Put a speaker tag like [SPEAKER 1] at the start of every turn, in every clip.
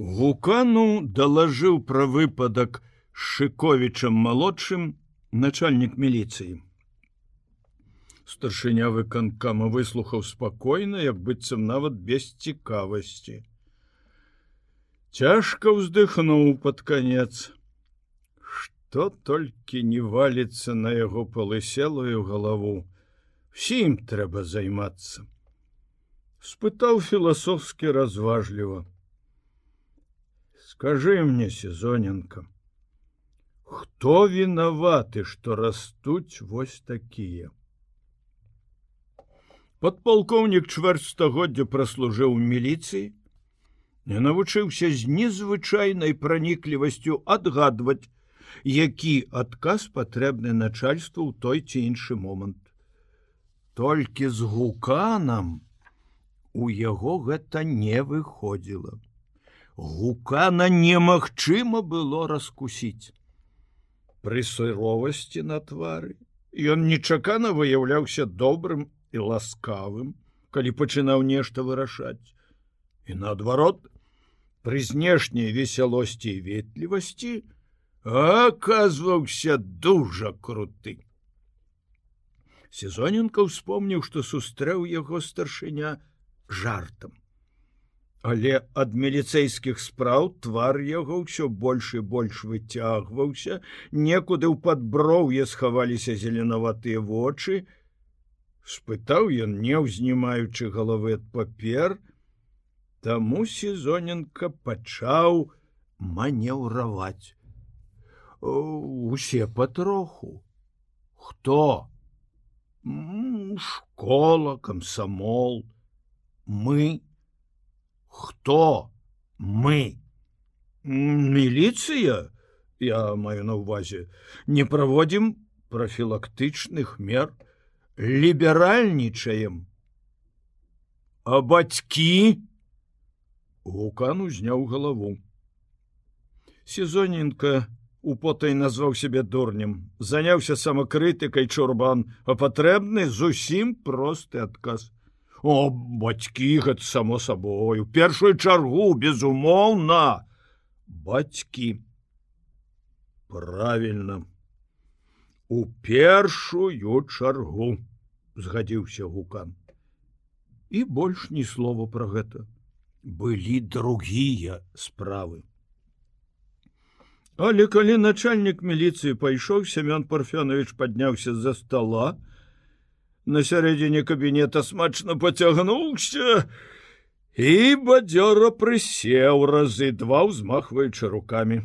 [SPEAKER 1] Гукану далажыў пра выпадак шыковічам малодшым начальнік міліцыі. Старшыня выканкама выслухаў спакойна, як быццам нават без цікавасці. Цяжка ўздыхнуў пад канец. Што толькі не валіцца на яго палыселую галаву. Всім трэба займацца. Спытаў філасофскі разважліва. Скажы мне, сезоненка, хто вінаваты, што растуць вось такія? Падпалкоўнік чвэрцьстагоддзя праслужыў у міліцыі, не навучыўся з незвычайнай праніклівасцю адгадваць, які адказ патрэбны начальству ў той ці іншы момант. Толькі з гуканам у яго гэта не выходзіла. Гукана немагчыма было раскусіць. Пры суровасці на твары ён нечакана выяўляўся добрым і ласкавым, калі пачынаў нешта вырашаць. І наадварот, пры знешняй весялосці і ветлівасці аказваўся дужа круты. Сезоненко ўспомніў, што сустрэў яго старшыня жартам. Але ад міліцэйскіх спраў твар яго ўсё больш і больш выцягваўся, некуды ў падброўе схаваліся зеленаватыя вочы, спытаў ён не ўзнімаючы галавы ад папер. Таму сезоненка пачаў манеўраваць. Усе патроху. Хто? Школа камсамол. Мы хто мы? Міліцыя я маю на ўвазе не праводзім прафілактычных мер. У ліберальнічаем а бацькі гукан узняў галаву. Сезоненко употай назваў сябе дурнем. Заняўся самакрытыкай чурбан. А патрэбны зусім просты адказ о бацькі гэта само сабою першую чаргу безумоўна. Бацькі. Правильно у першую чаргу згадзіўся гукан. І больш ні слова пра гэта. Былі другія справы. Але калі начальнік міліцыі пайшоў семён парфянович падняўся з-за стола на сярэдзіне кабінета смачна поцягнуўся і бадзёра прысеў разы два ўзмахваючы руками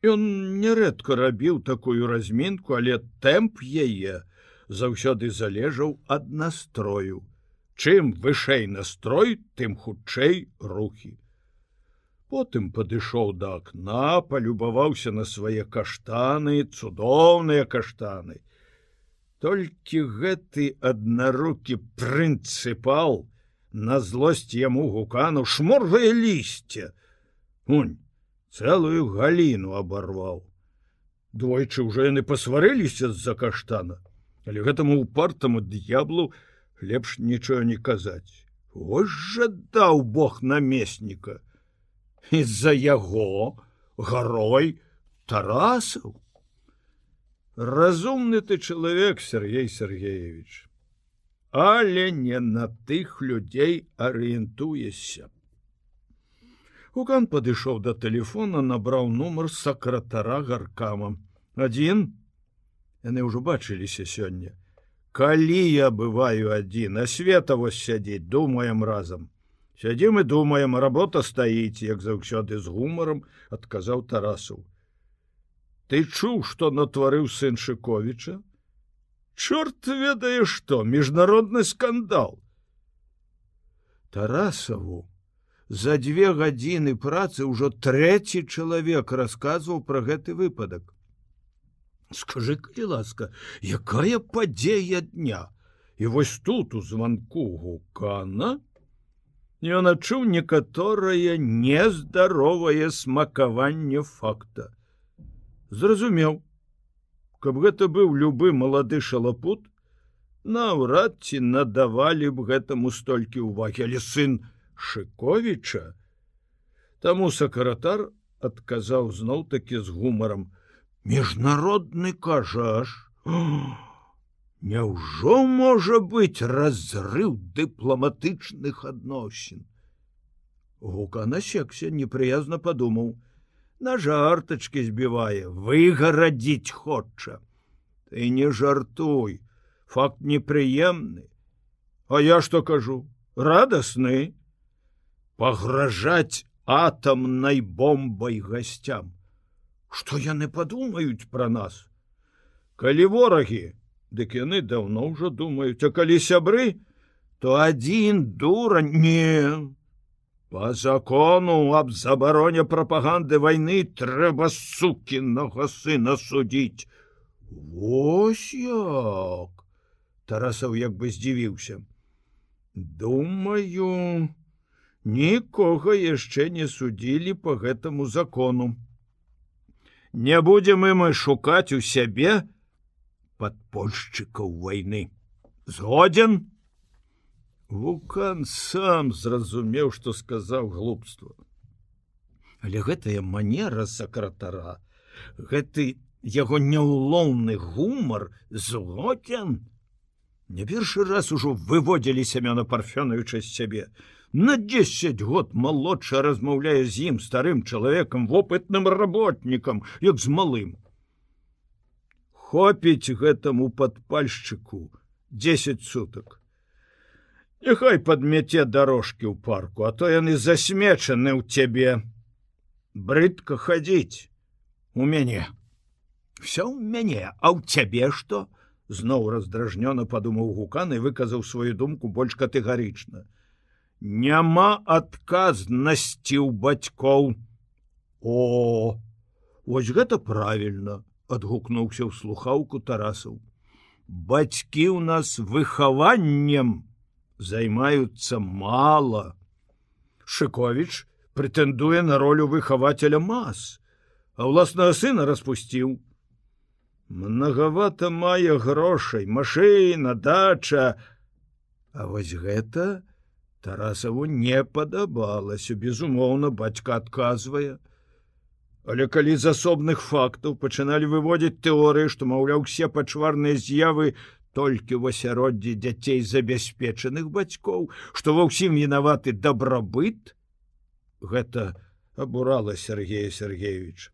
[SPEAKER 1] Ён нярэдка рабіў такую размінку, але тэмп яе заўсёды залежаў ад настрою. Чым вышэй настрой, тым хутчэй рухі. Потым падышоў да акна, палюбаваўся на свае каштаны, цудоўныя каштаны. Толькі гэты аднарукі прынцыпал на злосць яму гукану шморвае лісце. Унь, цэлую галіну абарваў. Двойчы ўжо яны пасварыліся з-за каштана але гэтаму упартаму д'яблу лепш нічого не казаць Вось жа даў Бог намесніка з-за яго гарой тарасаў разумны ты чалавек Сергей Сергеевич але не на тых людзей арыентуешся. Укан падышоў да тэлефона набраў нумар сакратара гаркама. Один яны ўжо бачыліся сёння. Калі я бываю адзін а света вось сядзець думаем разам. Сядзім і думаем работа стаіць як заўсёды з гумаром адказаў тарасу ты чуў што натварыў сын шыковіча? Чорт ведае што міжнародны скандал. Тарасаву за две гадзіны працы ўжо трэці чалавек расказваў пра гэты выпадак. Скажи калі ласка якая падзея дня? І вось тут у званку гукана ён адчуў некаторае нездаровае смакаванне факта зразумеў. Каб гэта быў любы малады шалапут наўрад ці надавалі б гэтаму столькі ўвагі. Але сын шыковіча? Таму сакратар адказаў зноў-такі з гумарам: міжнародны кажаш. Няўжо можа быць разрыў дыпламатычных адносін? Гука насекся непрыязна падумаў на жартачки збівае выгарадзіць хоча. Ты не жартуй факт непрыемны. А я что кажу радасны. Пагражаць атамнай бомбай гасцям. Что яны падумаюць пра нас? Калі ворагі дык яны даўно ўжо думаюць а калі сябры то адзін дура не по закону аб забароне прапаганды войны трэба сукіннага сына судіць Вось як! Тарасаў як бы здзівіўся думаю нікога яшчэ не судзілі по гэтаму закону. Не будем мы мы шукаць у сябе подпольшчыкаў войны. Згоден Вулкан сам зразумеў, што сказаў глупства. Але гэтая манера сакратара, гэты яго няўлоўны гумар злоцен. Не першы раз ужо выводзілі сямёна парфёнаюча з сябе. На 10 год малодша размаўляе з ім старым чалавекам вопытным работнікам, як з малым. Хопіць гэтаму падпальшчыку 10 сутак. Няхай падмяце дорожкі ў парку, а то яны засмечаны ў цябе. Брыдка хадзіць у мяне. Всё ў мяне, а ў цябе што? Зноў раздражнёна падумаў гукан і выказаў сваю думку больш катэгарычна. Няма адказнасці ў бацькоў. О, Вось гэта правільна, адгукнуўся ў слухаўку тарасаў. Бацькі ў нас выхаваннем, займаются мало. Шковіч претендуе на ролю выхавателя масс, а уласного сына распусціў. Многовато мае грошай, машина, дача, А вось гэта Тарасаву не падабалася, безумоўна, бацька адказвае. Але калі з асобных фактаў пачыналі выводзіць тэорыі, што маўляў усе пачварныя з'явы толькі ў асяроддзі дзяцей забяспечаных бацькоў, што ва ўсім вінаваты дабрабыт, гэта абурала Сергея Сергеевич.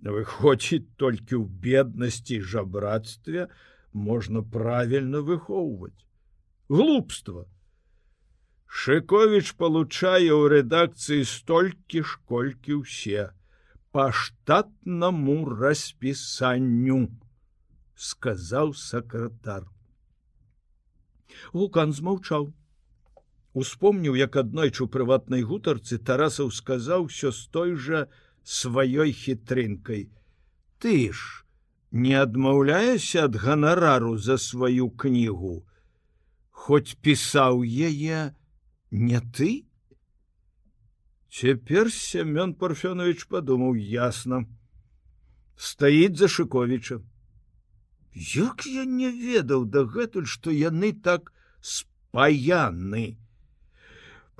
[SPEAKER 1] Выходзіць толькі ў беднасці і жабрацтве можна правільна выхоўваць. Глупства. Шковіч получае ў рэдакцыі столькі ж колькі ўсе па штатнаму распісанню сказаў сакратар. Лукан змаўчаў. Успомніў, як аднойчы ў прыватнай гутарцы тарасаў сказаў усё з той жа сваёй хітрынкай. Ты ж не адмаўляешся ад ганарару за сваю кнігу, Хоць пісаў яе не ты? Цяпер Семён Парфёнович падумаў ясна. Стаіць за Шковіча. Як я не ведаў дагэтуль, што яны так спаяны.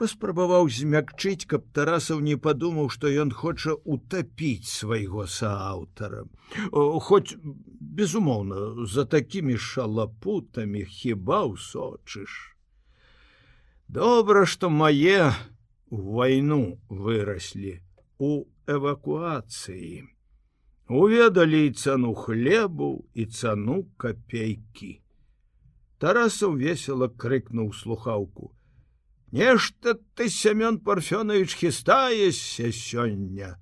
[SPEAKER 1] Паспрабаваў змякчыць, каб Тарасаў не падумаў, што ён хоча утапіць свайго сааўтара. Хоць, безумоўна, за такімі шалапутамі хіба ўсочыш. Добра, што мае вайну выраслі у эвакуацыі уведалі і цану хлебу і цану копейкі. Тарасаў весело крыкнуў слухаўку: Нешта ты Семён Парфёнович хістаешся сёння.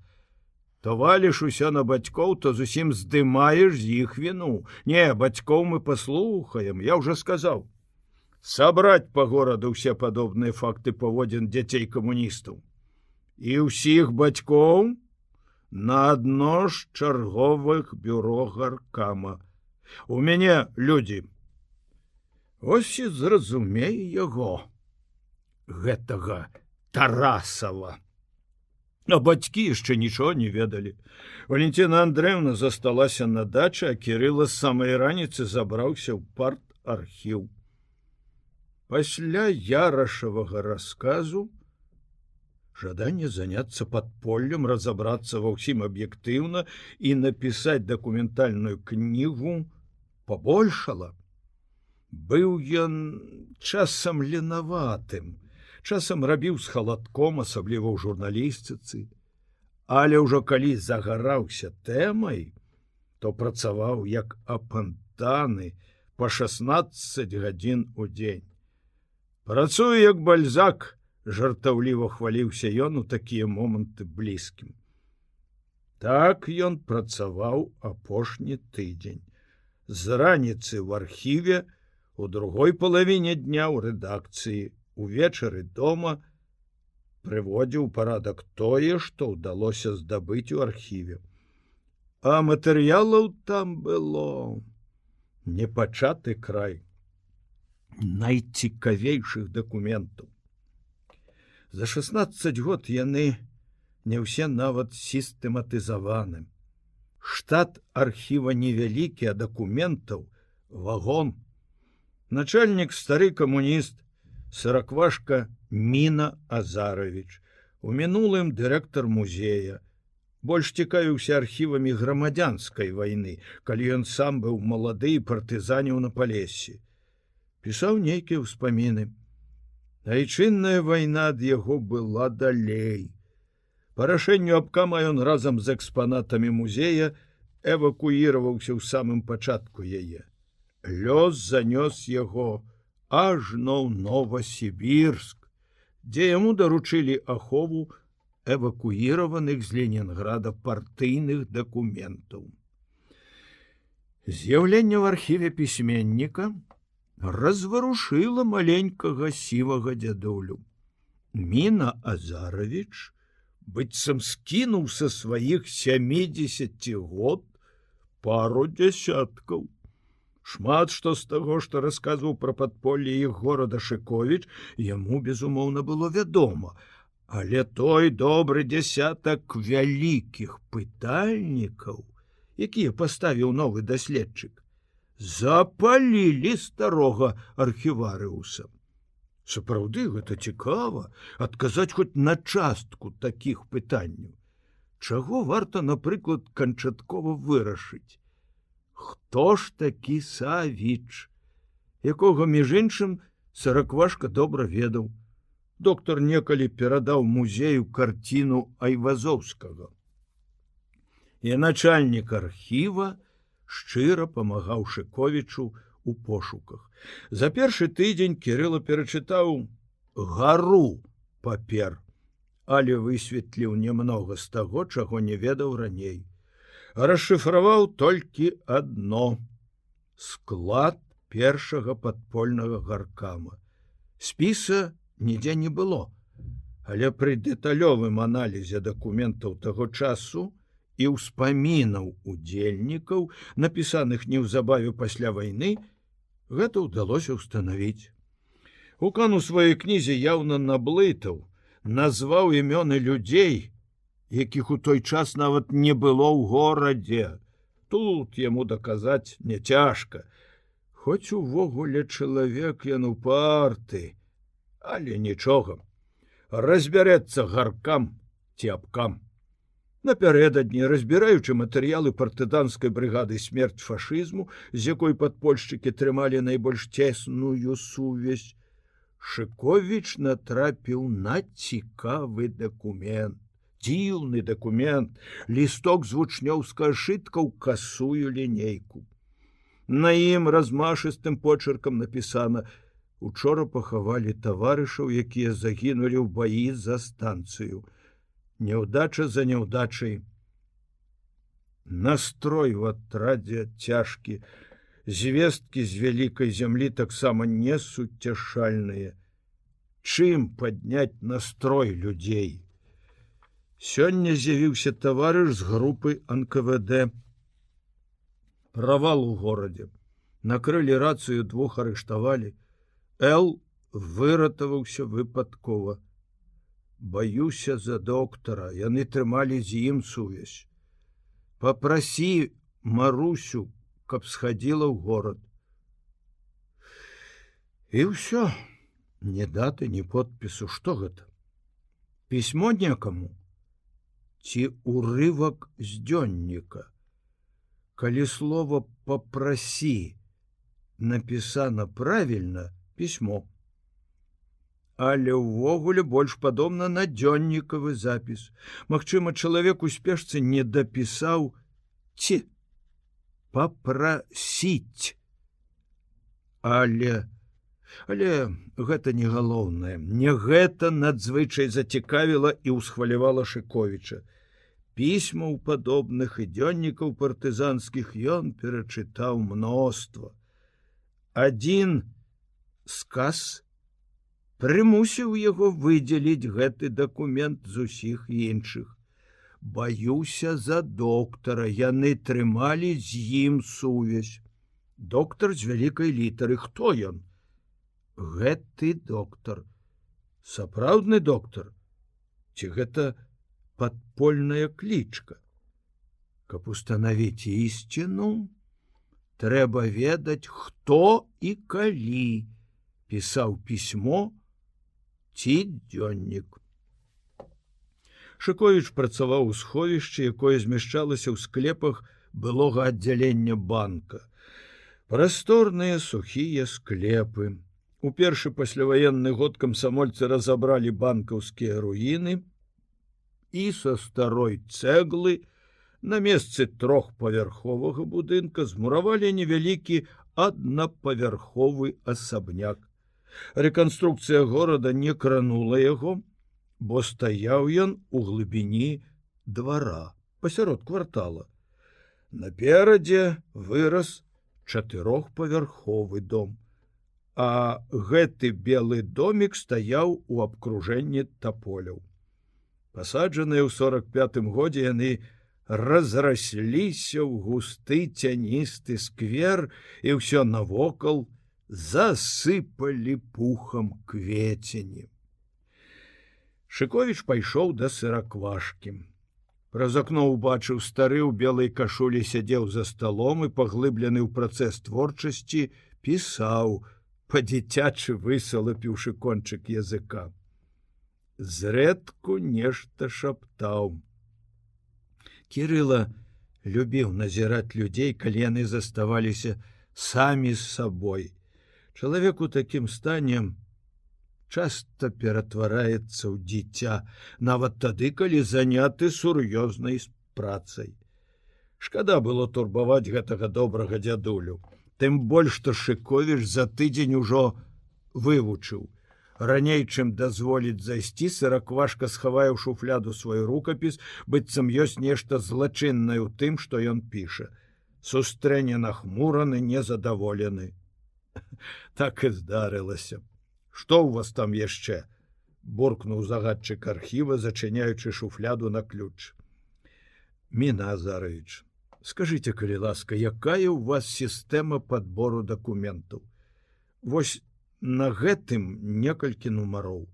[SPEAKER 1] То валіш усё на бацькоў, то зусім здымаеш з іх віну. Не, бацькоў мы паслухаем, я уже сказаў. Сабраць по гораду ўсе падобныя факты паводзін дзяцей камуністаў. І ўсіх бацькоў, на адно з чарговых бюро гаркама. У мяне людзі. Ось і зразумей яго гэтага тарасава. А бацькі яшчэ нічого не ведалі. Валентина Андреевна засталася на дачы, а кірыла з самай раніцы забраўся ў парт архіў. Пасля ярашавага расказу жаданне заняться падполлем разобрацца ва ўсім аб'ектыўна і напісаць дакументальную кнігу побольшала быў ён часам ленаватым часам рабіў з халадком асабліва ў журналістыцы але ўжо калі загараўся тэмай то працаваў як апантаны по 16 гадзін у дзень. Працую як бальзак жартаўліва хваліўся ён у такія моманты блізкім. Так ён працаваў апошні тыдзень. З раніцы ў архіве у другой палавіне дня ў рэдакцыі увечары дома прыводзіў парадак тое, што ўдалося здабыць у архіве. А матэрыялаў там было непачаты край найцікавейшых дакументаў. За 16 год яны не ўсе нават сістэматызаваны. Штат архіва невялікі, а дакументаў вагон. Начальнік стары камуніст сороквашка Міна Азарович. У мінулым дырэктар музея. Больш цікавіўся архівамі грамадзянскай вайны, калі ён сам быў малады і партызаніў на палесе. Пісаў нейкія ўспаміны. Айчынная вайна ад яго была далей. Па рашэнню абкама ён разам з экспанатамі музея эвакуіраваўся ў самым пачатку яе. Лёс занёс яго ажно ў Новосібірск, дзе яму даручылі ахову эвакуіраваных з Ленінграда партыйных дакументаў. З'яўленне ў архіве пісьменніка, разварушыла маленькага сівага дзядулю. Міна Азарович быццам скінуў са сваіх 70 год пару дзясяткаў. Шмат што з таго, што расказваў пра падполле іх горада Шковіч, яму, безумоўна, было вядома, Але той добры дзясятак вялікіх пытальнікаў, якія паставіў новы даследчык, запалілі старога архіварыуса. Сапраўды гэта цікава адказаць хоць на частку такіх пытанняў. Чаго варта, напрыклад, канчаткова вырашыць? Хто ж такі савіч, якога між іншым сараквашка добра ведаў. Доктор некалі перадаў музею карціну айвазоўскага. І начальнік архіва, шчыра памагаў шыковічу у пошуках. За першы тыдзень кирилла перачытаў гару папер, але высветліў немнога з таго, чаго не ведаў раней. Расшыфраваў толькі адно склад першага падпольнага гаркама. Спіса нідзе не было, але пры дэталёвым аналізе дакументаў таго часу, і ўспамінаў удзельнікаў, напісаных неўзабаве пасля вайны, гэта ўдалося ўстанавіць. Укан у сваёй кнізе яўна наблытаў, назваў імёны людзей, якіх у той час нават не было ў горадзе. Тут яму даказаць няцяжка. Хоць увогуле чалавек ён упарты, але нічога, разбярэцца гаркам ці абкам. Напярэдадні разбіраючы матэрыялы партызанскай брыгады смерць фашызму, з якой падпольшчыкі трымалі найбольш цесную сувязь, Шковіч натрапіў на цікавы дакумент. Дзіўны дакумент, лісток з вучнёўска шытка ў касую лінейку. На ім размашыстым почеркам напісана: Учора пахавалі таварышаў, якія загінулі ў баі за станцыю няўдача за няўдачай настрой в атрадзе цяжкі звесткі з вялікай зямлі таксама не суцяшальныя чым падняць настрой людзей сёння з'явіўся таварыш з групы нквд. Правал у горадзе накрылі рацыю двух арыштавалі л. выратаваўся выпадкова баюся за доктара яны трымалі з ім сувязь. Попросі марусю каб схадзіла ў горад. І ўсё. Не даты не подпісу. Что гэта? Пісьмо некаму? Ці урывак з дзённіка? Калі слова попрасі напісана правільна пісьмо але ўвогуле больш падобна на дзённікавы запіс Магчыма чалавек у спешцы не дапісаў ці попросіць але але гэта не галоўнае. Не гэта надзвычай зацікавіла і ўсхвалявала шыковіча. Пісьмаў падобных і дзённікаў партызанскіх ён перачытаў мноства. Один сказ прымусіў яго выдзеліць гэты дакумент з усіх іншых. Баюся за доктара, яны трымалі з ім сувязь. Доктар з вялікай літары, хто ён? Гэты доктар, сапраўдны доктар, ці гэта падпольная клічка. Каб установіць ісціну, трэба ведаць, хто і калі пісаў пісьмо, ці дзённік. Шковіч працаваў у сховішчы, якое змяшчалася ў склепах былога аддзялення банка. Прасторныя сухія склепы. У першы пасляваенны год камсамольцы разабралі банкаўскія руіны і са старой цэглы на месцы трохпавярховага будынка змуравалі невялікі аднапавярховы асабняк Рэканструкцыя горада не кранула яго, бо стаяў ён у глыбіні двара пасярод квартала. Наперадзе вырас чатырохпавярховы дом, а гэты белы домик стаяў у абкружэнні таполяў. Пасаджаныя ў 45 годзе яны разрасліся ў густы цяністы сквер і ўсё навокал, засыпалі пухам кветені. Шковіч пайшоў да сыраквашкі. Праз акно ўбачыў стары ў белай кашулі сядзеў за сталом і паглыблены ў працэс творчасці пісаў, па-дзіцячы высалапіўшы кончык языка. Зрэдку нешта шаптаў. Кірыла любіў назіраць людзей, калі яны заставаліся самі з сабой чалавек у такім стане часто ператвараецца ў дзіця нават тады калі заняты сур'ёзнай працай. Шкада было турбаваць гэтага добрага дзядулю. Тым больш што шыковіш за тыдзень ужо вывучыў. Раней чым дазволіць зайсці сыраквашка схавае ў шуфляду свой рукапіс быццам ёсць нешта злачыннае ў тым што ён піша. Сустрэне нахмураны незадаволены так і здарылася. Что у вас там яшчэ? Буркнуў загадчык архіва зачыняючы шуфляду на ключ. Міназарович скажите калі ласка якая у вас сістэма подбору документаў вось на гэтым некалькі нумароў.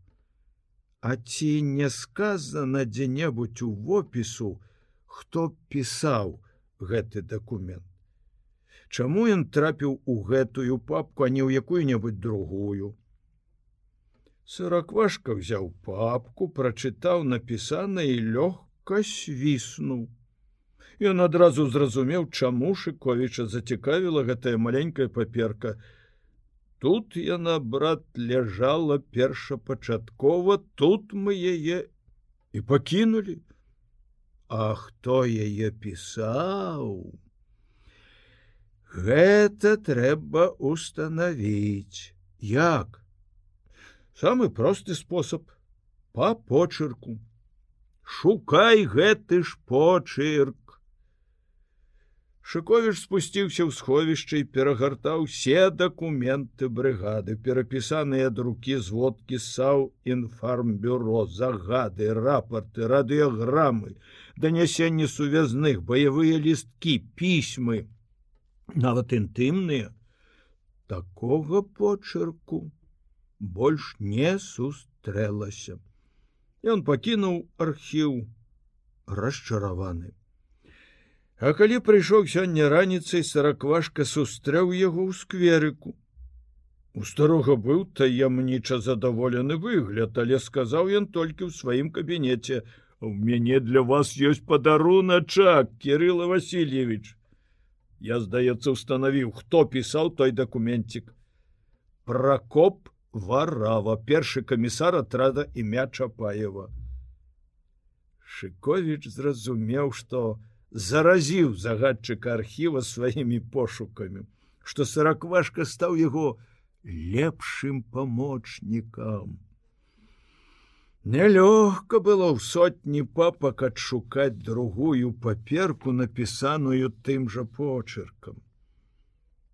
[SPEAKER 1] А ці не сказано дзе-небудзь у вопісу хто пісаў гэты документ Чаму ён трапіў у гэтую папку, а не ў якую-небудзь другую. Сыраквашка взяў папку, прачытаў напісана і лёгка свіснуў. Ён адразу зразумеў, чаму Шковіча зацікавіла гэтая маленькая паперка. Тут яна брат ляжала першапачаткова, тут мы яе і пакінулі. А хто яе пісаў? Гэта трэба установіць. Як? Самы просты спосаб па почырку. Шукай гэты ж почырк. Шковіш спусціўся ў сховішча і перагартаў усе дакументы брыгады, перапісаныя друкі зводкі саў інфармбюро, загады, рапорты, радыёграмы, данясенні сувязных, баявыя лісткі, пісьмы, нават інтымныя такога почерку больш не сустрэлася. Ён пакінуў архіў расчараваны. А калі прыйшоў сёння раніцай сараквашка сустрэў яго ў скверыку. У старога быў таямніча задаволены выгляд, але сказаў ён толькі ў сваім кабінеце: « У мяне для вас ёсць падаруначак, Кирилла Васильевич. Я, здаецца, устанавіў, хто пісаў той дакументик. Пракоп варава, першы камісар атрада імя Чапаева. Шковіч зразумеў, што заразіў загадчыка архіва сваімі пошукамі, што сараквашка стаў яго, лепшым памочнікам. Нялёгка было ў сотні папак адшукаць другую паперку, напісаную тым жа почеркам.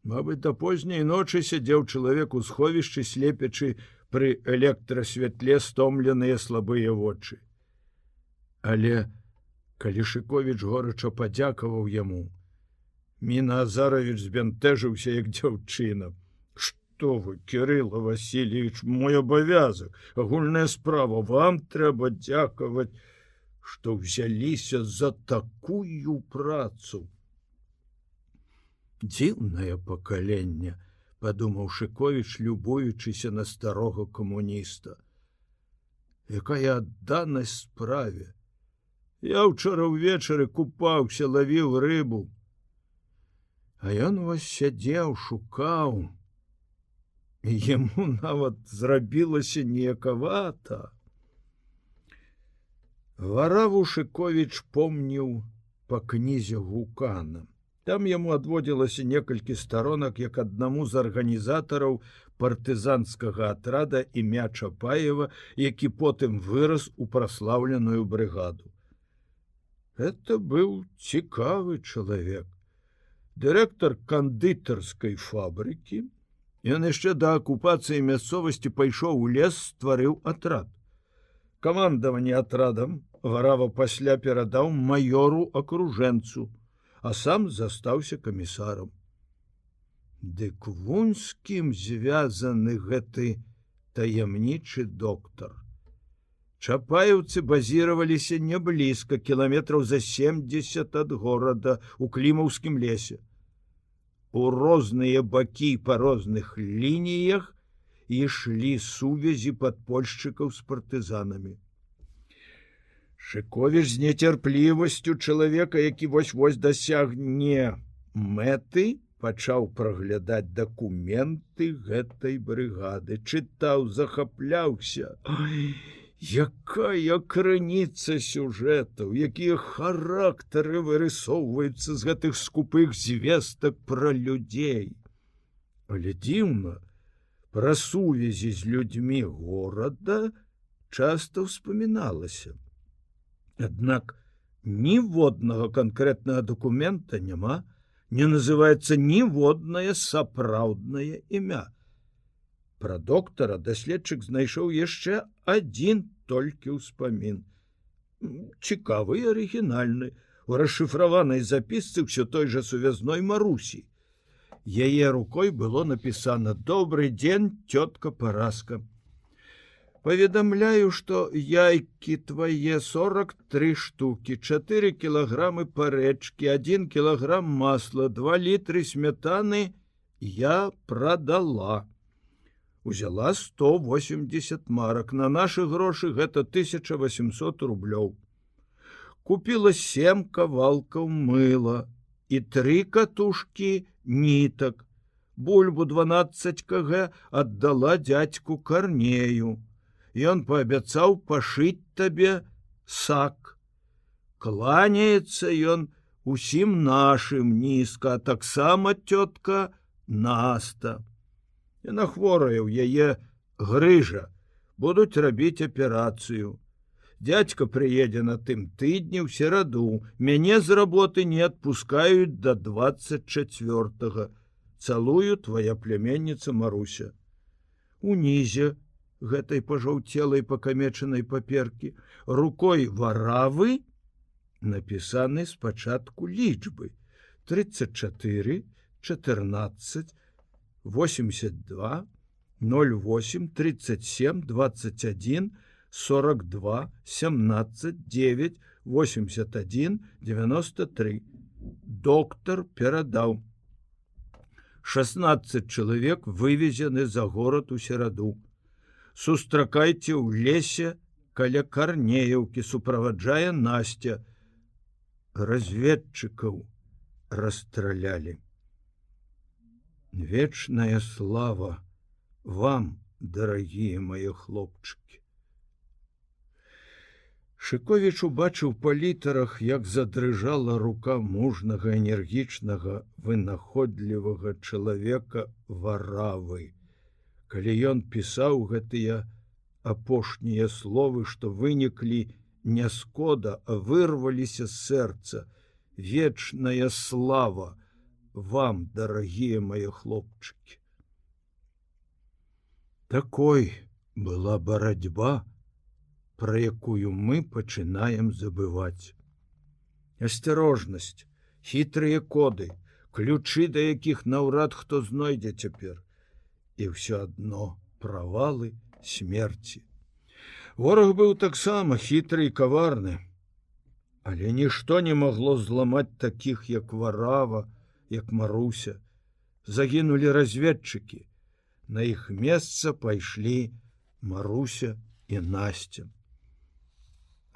[SPEAKER 1] Мабыць, да позняй ночы сядзеў чалавек у сховішчы слепячы пры электрасвятле стомленыя слабыя вочы. Але калішыковіч горача падзякаваў яму. Міна Азарович збянтэжыўся як дзяўчына что вы кирилла васильевич мой абавязок агульная справа вам трэба дзякаваць что взяліся за такую працу. Дзіўнае пакаленне подумаў шыкович любуючыся на старога камуніста якая адданасць справе! Я учора ўвечары купаўся лавіў рыбу. А ён вас сядзеў шукаў Яму нават зрабілася неякавата. Вараву Шковіч помніў па кнізе гукана. Там яму адводзілася некалькі старонак як аднаму з арганізатараў партызанскага атрада імя Чапаева, які потым вырас у праслаўленую брыгаду. Это быў цікавы чалавек. Дырэктар кандытарскай фабрыкі, Ён яшчэ да акупацыі мясцовасці пайшоў у лес, стварыў атрад. Камандаванне атрадам варава пасля перадаў маёру акружэнцу, а сам застаўся камісарам. Дык вунь з кім звязаны гэты таямнічы доктар. Чапаеўцы базіраваліся не блізка кіламетраў за 70 ад горада у клімаўскім лесе у розныя бакі па розных лініях ішлі сувязі падпольшчыкаў з партызанамі. Шковіш з нецярплівасцю чалавека, які вось-вось дасягне мэты, пачаў праглядаць дакументы гэтай брыгады, чытаў, захапляўся. Якая крыніца сюжэтаў, якія характары вырысоўваюцца з гэтых скупых звестак пра людзей. Але дзіўна, пра сувязі з людзьмі горада часта ўспаміналася. Аднак ніводнага канкрэтнага дакумента няма, не называецца ніводнае сапраўднае імя. Пра доктара даследчык знайшоў яшчэ адзін толькі ўспамін. Цікавы арыгінальны, у расшыфраванай запісцы ўсё той жа сувязной марусі. Яе рукой было напісана добрый дзень цётка параска. Паведамляю, што яйкі твае 43 штукі, 4 кілаграмы парэчкі, 1 кілаграм масла, 2 літры смятаны я прадала узяла 180 марак на наши грошы гэта 1800 рублёў купила семь кавалкаў мыла і три катушки нітак бульбу 12 кг аддала дядьку карнею ён паабяцаў пашыць табе сак. Кланяецца ён усім нашим нізка таксама тётка наста Яна хворая ў яе грыжа, будуць рабіць аперацыю. Дядька прыедзе на тым тыдні ў сераду, мяне з работы не адпускаюць до 24. Цалую твоя племенніца Маруся. Унізе гэтай пажаўцелай пакамечанай паперкі рукой варавы напісаны спачатку лічбы 34 14 82 08 37 21 42 17 9 81 93 доктор перадаў 16 чалавек вывезены за горад у сераду. Сустракайце ў лесе каля карнеяўкі суправаджае Настя. Разведчыкаў расстралялі. Вечная слава вам, дарагія мае хлопчыкі. Шковіч убачыў па літарах, як задрыжала рука мужнага энергічнага вынаходлівага чалавека варавы. Калі ён пісаў гэтыя апошнія словы, што выніклі не скода, а вырваліся з сэрца, вечная слава вам, дарагія мае хлопчыкі. Такой была барацьба, про якую мы пачынаем забываць. Асцярожнасць, хітрыя коды, ключы, да якіх наўрад хто знойдзе цяпер. І ўсё адно правалы смерці. Вораг быў таксама хітры і каварны, Але нішто не магло зламаць такіх, як варава, як Маруся. Загінулі разведчыкі. На іх месца пайшлі Маруся і Настя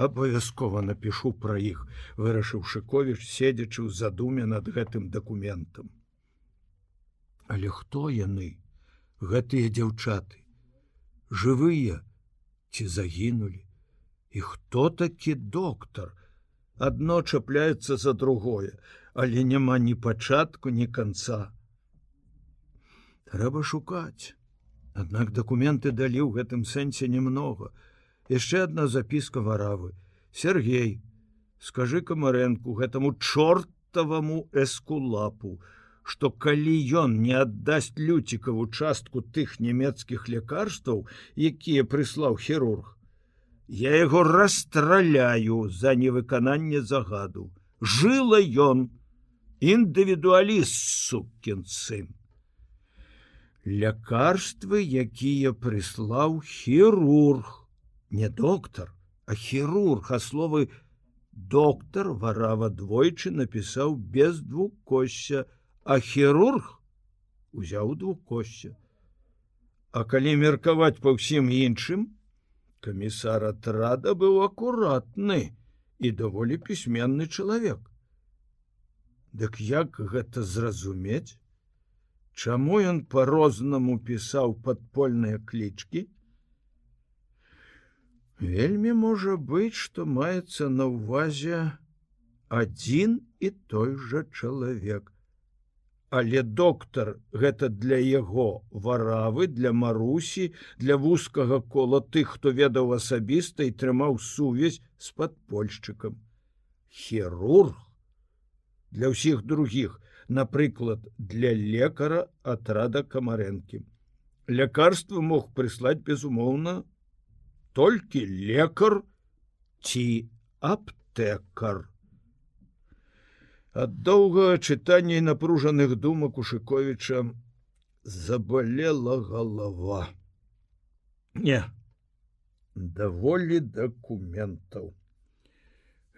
[SPEAKER 1] абавязкова напишу пра іх вырашыў шыковіч седзячы ў задуме над гэтым дакументам. Але хто яны гэтыя дзяўчаты? Жывыя ці загінулі? І хто такі доктар? Адно чапляецца за другое але няма ні пачатку ні канца. Трэба шукаць. Аднак дакументы далі ў гэтым сэнсе немного а яшчэ одна запіска варавы. Сергей скажи камарэнку гэтаму чортаваму эскулапу что калі ён не аддасць люцікаву частку тых нямецкіх лякарстваў якія прыслаў хірург я яго расстраляю за невыкананне загаду. Жыла ён індывідуаліст сукін сын лякарствы якія прыслаў хірург не доктор, а хірург, а словы доктор варава двойчы напісаў без двукосся, а хірург узяў двукосся. А калі меркаваць па ўсім іншым, камісар атрада быў акуратны і даволі пісьменны чалавек. Дык як гэта зразумець? Чаму ён по-рознаму пісаў падпольныя клічкі, Вельмі можа быць, што маецца на ўвазе адзін і той жа чалавек. Але доктар гэта для яго варавы, для марусі, для вузкага кола тых, хто ведаў асабіста і трымаў сувязь з падпольшчыкам. Хірург для ўсіх другіх, напрыклад, для лекара атрада камарэнкі. Лякарства мог прыслаць безумоўна толькі лекар ці аптэкар. Ад доўгага чытання і напружаных думак у Шковіча забалела галава. Не, даволі дакументаў.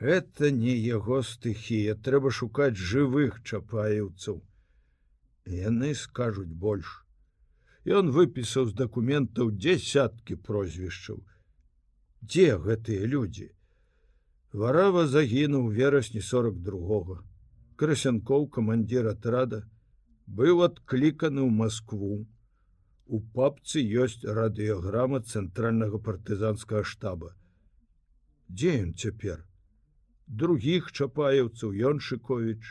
[SPEAKER 1] Гэта не яго стыхія, трэба шукаць жывых чапаеўцаў. Яны скажуць больш. Ён выпісаў з дакументаў дзесяткі прозвішчаў дзе гэтыя людзі варава загінуў верасні 42 красянкоў камандзір атрада быў адкліканы ў москву. У папцы ёсць радыёграма цэнтральнага партызанскага штаба. Дзе ён цяпер другіх чапаеўцаў ён шыковіч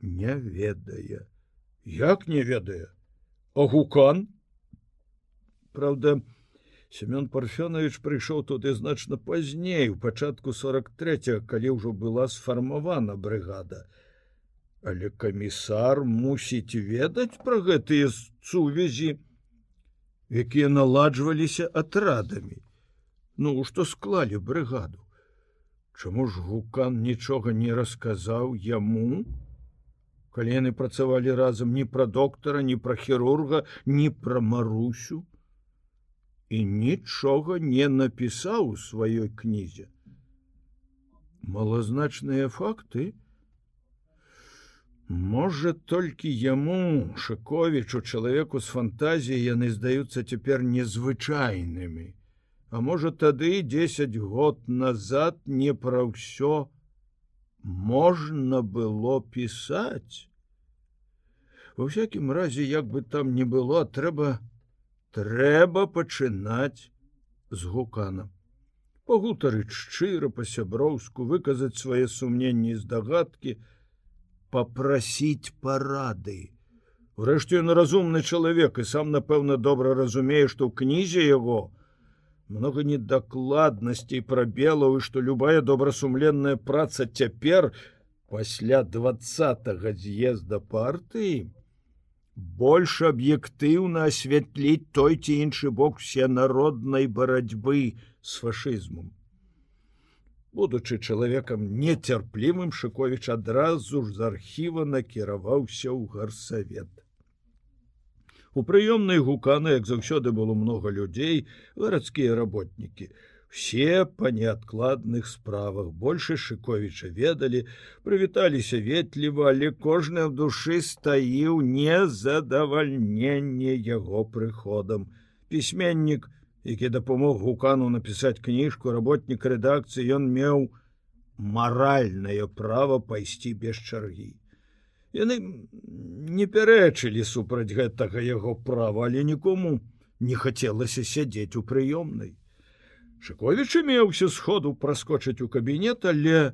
[SPEAKER 1] не ведае. Як не ведае? Агукан Праўда, Семён парфёнович прыйшоў туды значна пазней у пачатку 43 калі ўжо была сфармавана брыгада. Але камісар мусіць ведаць пра гэтыя сувязі якія наладжваліся атрадамі. Ну што склалі брыгаду Чаму ж гукан нічога не расказаў яму калі яны працавалі разам ні пра доктара ні пра хірурга ні пра марусю і нічога не напісаў у сваёй кнізе. Малазначныя факты. Можа толькі яму шыковічу чалавеку з фантазіі яны здаюцца цяпер незвычайнымі. А можа тады 10 год назад не пра ўсё можна было пісаць. Ва всякім разе як бы там не было, трэба трэба пачынаць з гукана. Пагутарыць шчыра па-сяброўску выказаць свае сумненні і здагадкі, попрасіць парады. Урэшце ён разумны чалавек і сам напэўна добра разумее, што ў кнізе яго много недакладнасцей прабелаў і што любая добрасумленная праца цяпер пасля два з'езда партыі больш аб'ектыўна асвятліць той ці іншы бок все народнай барацьбы з фашызмом будучы чалавекам нецярплівым шыковіч адразу ж з архіва накіраваўся ў гарсавет у прыёмнай гуканы як заўсёды было много людзей гарадскія работнікі. Все па неадкладных справах. Больше шыковіча ведалі прывіталіся ветліва але кожны в душы стаіў незадавальненне яго прыходам. Пісьменнік які дапамог гукану напісаць кніжку работнік рэдакцыі ён меў маральнае право пайсці без чаргі. Яны не пярэчылі супраць гэтага яго права, але нікому не хацелася сядзець у прыёмнай. Шковіч меўся сходу праскочыць у кабінет, але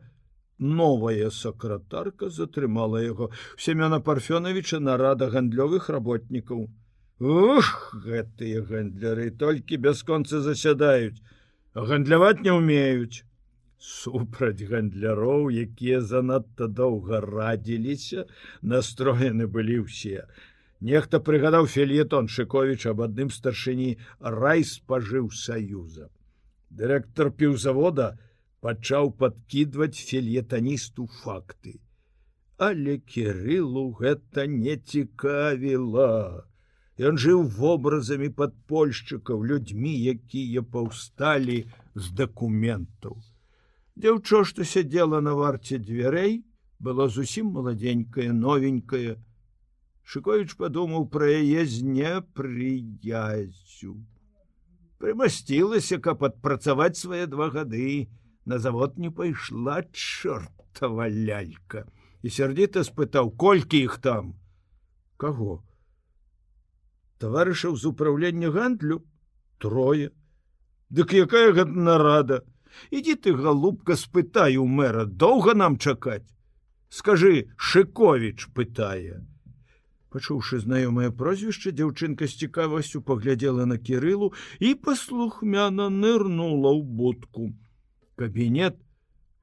[SPEAKER 1] новая сакратарка затрымала яго семёна парфёновича нарада гандлёвых работнікаў. Ух, гэтыя гандляры толькі бясконцы засядаюць, гандляваць не ўмеюць. Супраць гандляроў, якія занадта доўга радзіліся, настроены былі ўсе. Нехта прыгадаў фельетон Шковіч аб адным старшыні рай спажыў саюза. Дырэктар піўзавода пачаў падкідваць фельетаністу факты. Але кірылу гэта не цікавіла. Ён жыў вобразамі падпольшчыкаў людзьмі, якія паўсталі з дакументаў. Дзяўчо, што сядзела на варце дзвярэй, было зусім маладзенькая, новенькая. Шковіч падумаў пра яе з непрыязю. Прымасцілася, каб адпрацаваць свае два гады, на завод не пайшла чортава лялька і сярдзіта спытаў, колькі іх там. Каго? таварышаў з управлення гандлю трое Дык якая гэта нарада ідзі ты галубка спытай у мэра доўга нам чакаць? Скажи шыковіч пытае. Пачуўшы знаёмае прозвішча дзяўчынка з цікавасцю паглядзела на кірылу і паслухмяна нырнула ў будку. Кабінет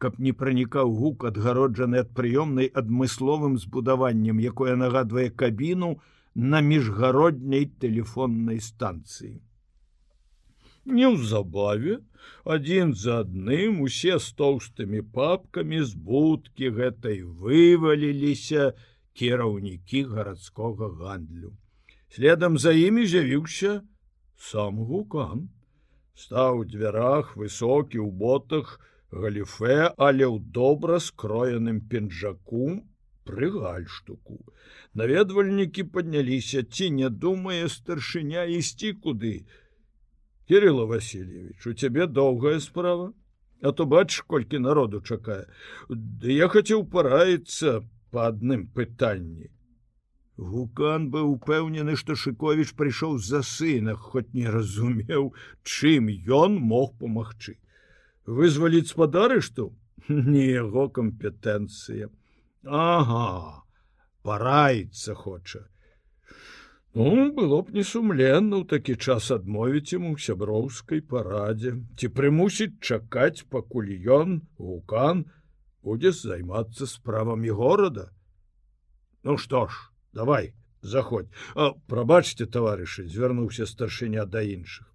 [SPEAKER 1] каб не пранікаў гук адгароджаны ад прыёмнай адмысловым збудаваннем якое нагадвае кабіну на міжгародняй телефоннай станцыі. Неўзабаве адзін за адным усе з тоўстымі папкамі з будкі гэтай вываліліся кіраўнікі гарадскога гандлю. Следам за імі з'явіўся сам гукан. Стаў у дзвярах высокі ў ботах галіфе, але ў добра скроеным пінжаку пры гальштуку. Наведвальнікі падняліся, ці не думае старшыня ісці куды. Кирилла Васильевич, у цябе доўгая справа, А то бач, колькі народу чакае. Ды я хацеў параіцца па адным пытанні. Гукан быў упэўнены, што Шковіч прыйшоў з-за сына, хоць не разумеў, чым ён мог памагчы. Вызваліць спадары, што не яго кампетэнцыя. Ага, параіцца хоча. Ну, было б не сумленна ў такі час адмовіць ему сяброўскай парадзе, ці прымусіць чакаць, пакуль ён, гукан, будзе займацца справамі горада. Ну што ж, давай, заходь, а прабачце, таварышы, звярнуўся старшыня да іншых.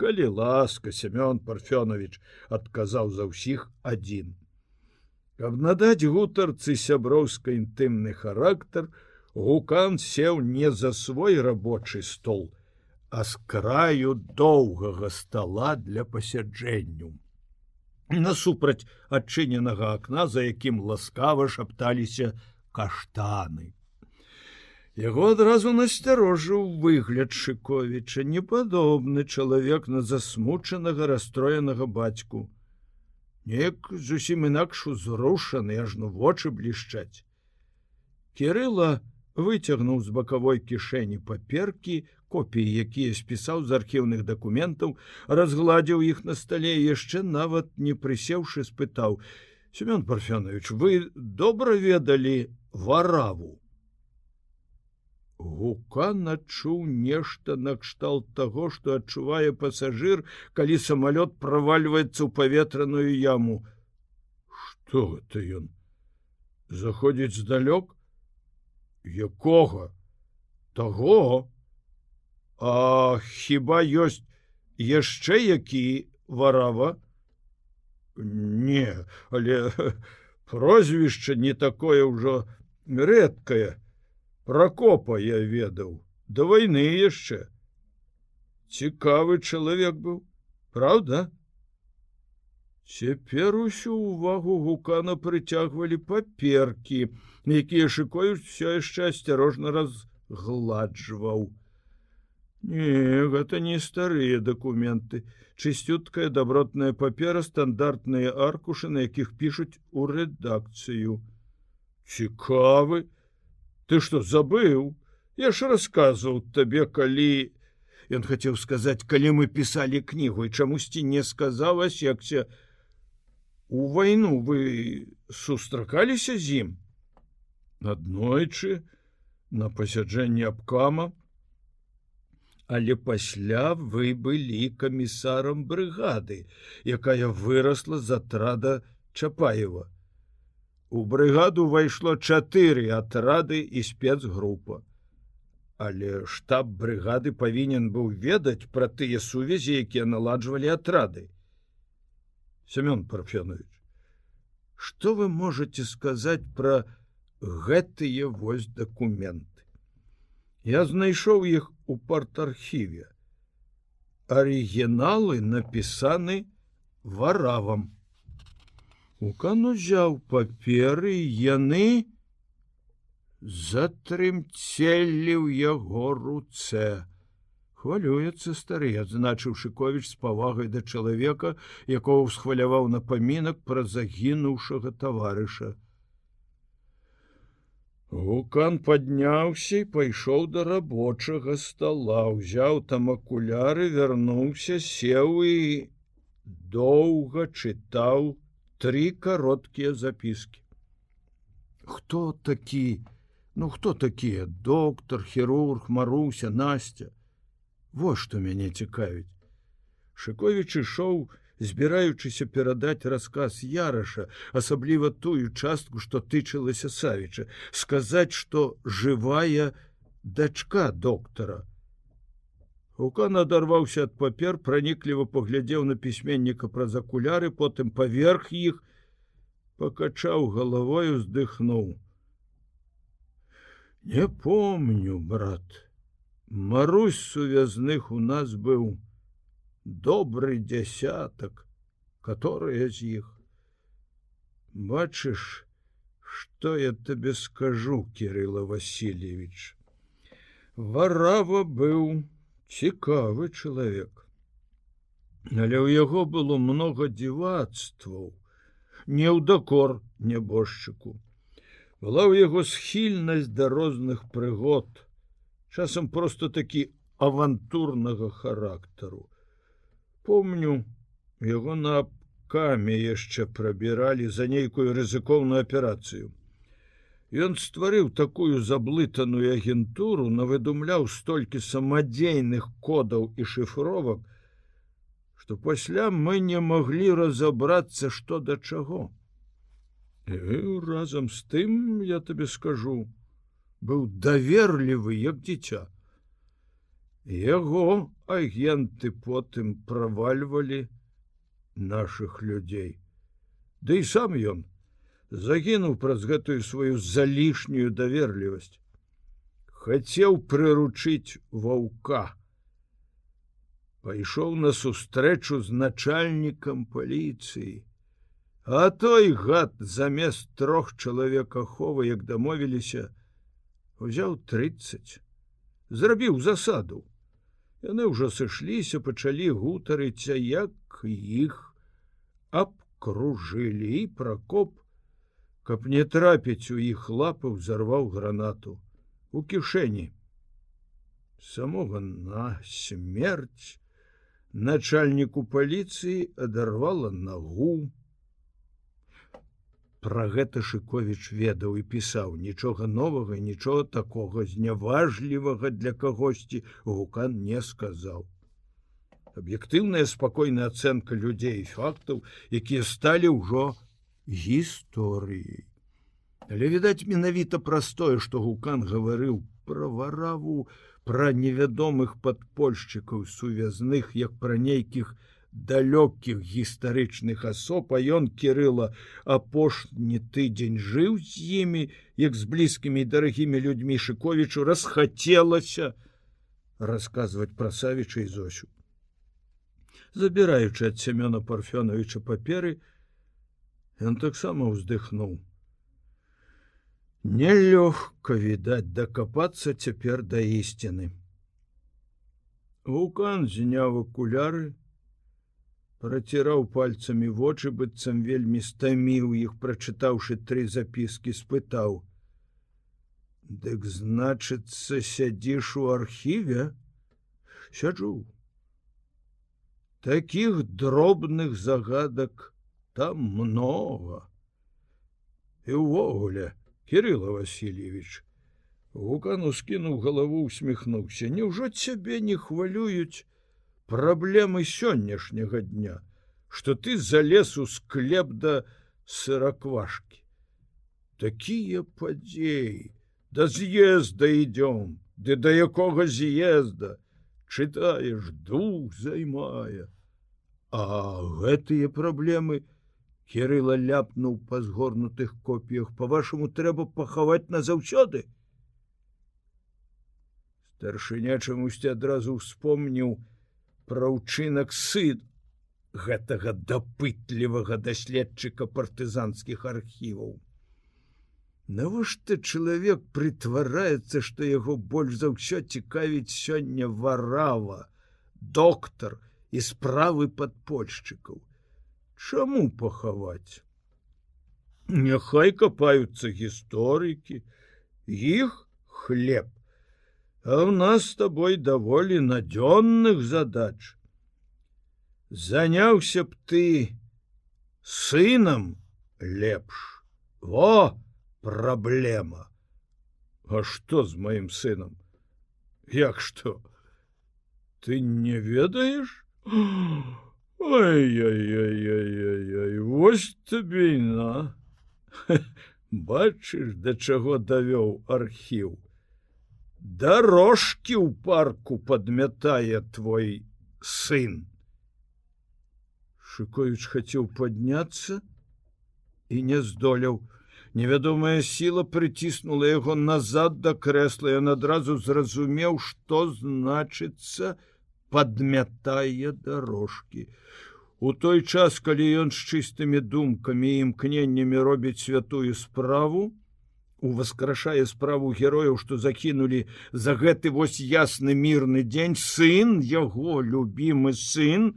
[SPEAKER 1] Калі ласка, Семён Парфёнович адказаў за ўсіх адзін. Каб надаць гутарцы сяброўска інтымны характар, гукан сеў не за свой рабочий стол, а з краю доўгага стола для пасяджэнню. Насупраць адчыненага акна, за якім ласкава шапталіся каштаны. Яго адразу насцярожыў выгляд Шковіча, непадобны чалавек на засмучанага расстроенага бацьку. Неяк зусім інакш узрушаны, ажно вочы блішчаць. Кірыла выцягнуў з бакавой кішэні паперкі, копіі, якія спісаў з архіўных дакументаў, разгладзіў іх на стале яшчэ нават не прысеўшы спытаў: « Семён Парфянович, вы добра ведалі вараву. Гукан адчуў нешта накшталт таго, што адчувае пасажыр, калі самалёт правальваецца ў паветраную яму. Што гэта ён? Заходзіць здалёк? Якога? Таго? А хіба ёсць яшчэ які варава? Не, але прозвішча не такое ўжо рэдкае прокопа я ведаў до войны яшчэ цікавы чалавек быў правда цяпер усю увагу гукана прыцягвалі паперкі якія шыкоюць все яшчэ асцярожна разгладжваў. Не гэта не старыя дакументы. Чысцюткая добротная папера стандартныя аркушы на якіх пішуць у рэдакцыю. Цікавы. Ты что забыў? Я ж рассказывал табе калі ён хацеў сказаць калі мы писали кнігу і чамусьці не сказалось якся у войну вы сустракаліся з ім аднойчы на пасяджэнне абкама але пасля вы былі камісарам брыгады якая выросла з атрада чапаева У брыгаду ўвайшло чатыры атрады і спецгрупа. Але штаб брыгады павінен быў ведаць пра тыя сувязі, якія наладжвалі атрады. Семён Парфянович, што вы можете сказаць пра гэтыя вось дакументы? Я знайшоў іх у парт-архіве. Арыгіналы напісаны варавам. Укан узяў паперы яны затрымцелі ў яго руцэ. Хвалюецца стары, адзначыў Шковіч з павагай да чалавека, якого ўсхваляваў напамінак пра загінуўшага таварыша. Гукан падняўся і пайшоў да рабочага стола, узяў там акуляры, вярнуўся, сеў і доўга чытаў, три кароткія запіски хто такі? Ну хто такія? Доктор хірург маруся настя вот что мяне цікавіць шыкович ішоў збіраючыся перадаць рассказ яраша асабліва тую частку што тычылася савіча сказаць что жывая дачка доктора Укан адарваўся ад папер, пранікліва паглядзеў на пісьменніка праз акуляры, потым паверх іх, пакачаў галавой, уздыхнуў. Не помню, брат. Марусь сувязных у нас быў добрый дзясятак, которые з іх. Бачыш, что я табе скажу, Кирилла Васильевич. Варава быў, цікавы чалавек але ў яго было много дзівацтваў не ў дакор нябожчыку была ў яго схільнасць да розных прыгод часам просто такі авантурнага характару помню яго на каме яшчэ прабіралі за нейкую рызыкоўную аперацыю Ён стварыў такую заблытаную агентуру, навыдумляў столькі самадзейных кодаў і шыфровак, што пасля мы не маглі разабрацца што да чаго. І, разам з тым, я табе скажу, быў даверлівы як дзіця. Яго агенты потым правальвалі наших людзей. Ды і сам ён, загінуў праз гэтую сваю залішнюю даверлівасць хацеў прыручыць ваўка пайшоў на сустрэчу з начальнікам паліцыі А той гад замест трох чалавек аховы, як дамовіліся, узяў 30, зрабіў засаду. Яны ўжо сышліся, пачалі гутарыцца, як іх абкружылі і пракоп, каб не трапіць у іх лапы, зарваў гранату у кішэні. Самога на смерць начальніку паліцыі адарвала нагу. Пра гэта Шковіч ведаў і пісаў нічога новага, нічога такога зняважлівага для кагосьці гукан не сказаў. Аб'ектыўная спакойная ацэнка людзей і фактаў, якія сталі ўжо гісторыяй. Але відаць менавіта простое, што гукан гаварыў пра вараву, пра невядомых падпольшчыкаў сувязных, як пра нейкіх, далёкіх гістарычных асоб а ён кирыла апошні тыдзень жыў з імі як з блізкімі дарагімі людзьмі шыковічу расхацелася расказваць пра савіча і зосю. Забіраючы ад семёна парфёновича паперы ён таксама ўздыхнуў. Нелёгка відаць дакапацца цяпер да ісціны вулкан зняў акуляры праціраў пальцамі вочы быццам вельмі стаміў іх прачытаўшы тры запіскі спытаў дык значыцца сядзіш у архіве? Сяджу таких дробных загадак там много і ўвогуле кирилла васильевич гукану скінуў галаву усміхнуўся Няўжо цябе не хвалююць праблемы сённяшняга дня что ты залез у склеп да сыраквашки такія падзеі да з'езда идём ды да якога з'езда чытаеш дух займае а гэтыя праблемы кирилла ляпнуў па згорнутых копіях по-вашаму трэба пахаваць назаўсёды старшыня чамусьці адразу успомніў пра ўчынак сын гэтага дапытлівага даследчыка партызанскіх архіваў. Навошта чалавек прытвараецца, што яго больш за ўсё цікавіць сёння варава, доктар і справы падпольшчыкаў. Чаму пахаваць? Няхай капаюцца гісторыкі, іх хлеб а у нас с тобой даволі надзённых задач. Заняўся б ты сынам лепш. Во праблема а что з маім сынам як что? Ты не ведаеш ой вось табе на. Бачыш да чаго давёў архіў дорожки ў парку подмятае твой сын. Шыкович хацеў подняться і не здолеў невядомая сила прыціснула яго назад да крэсла ён адразу зразумеў что значыцца подмятае дорожки у той час калі ён з чыстымі думкамі імкненнямі робіць святую справу уваскрашае справу герояў што закінулі за гэты вось ясны мірны дзень сын яго любімы сын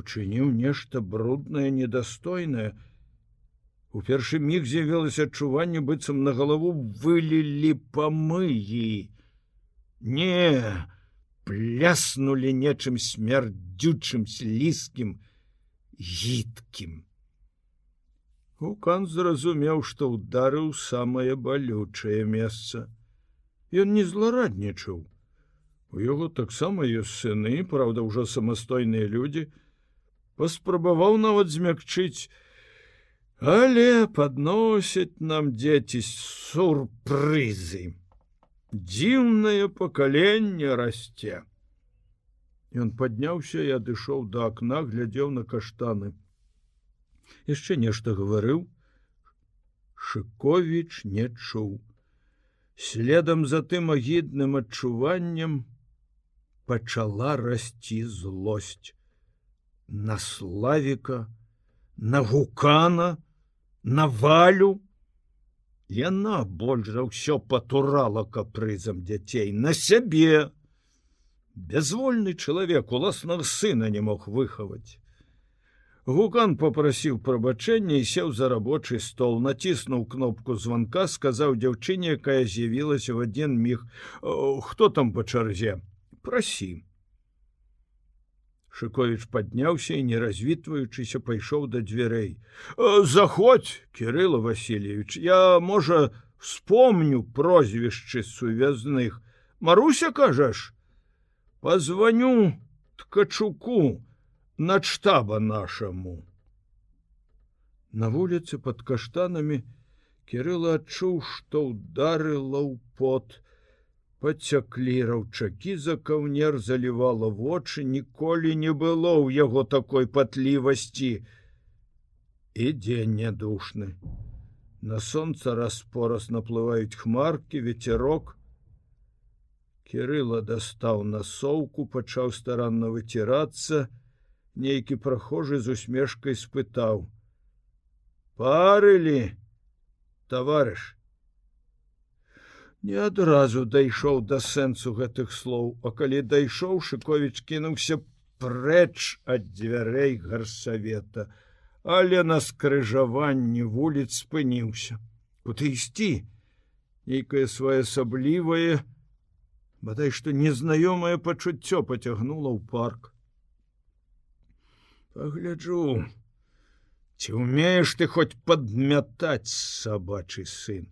[SPEAKER 1] учыніў нешта бруднае недастойнае. У першы міг з'явілася адчуванне быццам на галаву вылілі памыі не пляснули нечым смярдзючым слізкім гідкім Укан зразумеў, што ударыў самае балючае месца. Ён не злараднічаў. У яго таксама ёсць сыны, праўда, ўжо самастойныя людзі, паспрабаваў нават змякчыць, але падносяць нам дзеці сурпрызы. Дзіўнае пакаленне расце. Ён падняўся і адышоў да акна, глядзеў на каштаны яшчэ нешта гаварыў. Шыковіч не чуў. Следам за тым агідным адчуваннем пачала расці злосць на славіка на гукана на валю. Яна больш за ўсё патурала капрызам дзяцей на сябе. Бязвольны чалавек уласнага сына не мог выхаваць Гукан попрасіў прабачэння і сеў за рабочы стол, націснуў кнопку званка, сказаў дзяўчыне, якая з'явілася в адзін міг: хто там па чарзе прасі. Шковіч падняўся і не развітваючыся пайшоў да дзвярэй. Заходь, Кирилла Васильевич, я можа вспомню прозвішчы сувязных. Маруся кажаш, позвоню ткачуку, над штаба нашаму. На вуліцы под каштанамі Кирыла адчуў, што ударыла ў пот, пацяклі раўчакі за каўнер залівала вочы, ніколі не было ў яго такой патлівасці. І дзень нядушны. На сонца распораз наплываюць хмаркі, ветерок. Кирыла дастаў насоўку, пачаў старанна выцірацца, нейкі прахожы з усмешкай спытаў: парылі товарыш не адразу дайшоў да сэнсу гэтых слоў а калі дайшоў шыковіч кінуўся прэч ад дзвярэй гарсавета але на скрыжаванні вуліц спыніўся. Куды ісці? Нейкае своеасаблівае бадай што незнаёмае пачуццё пацягнула ў парк Пагляджу, ці умееш ты хоць падмятаць сабачы сын.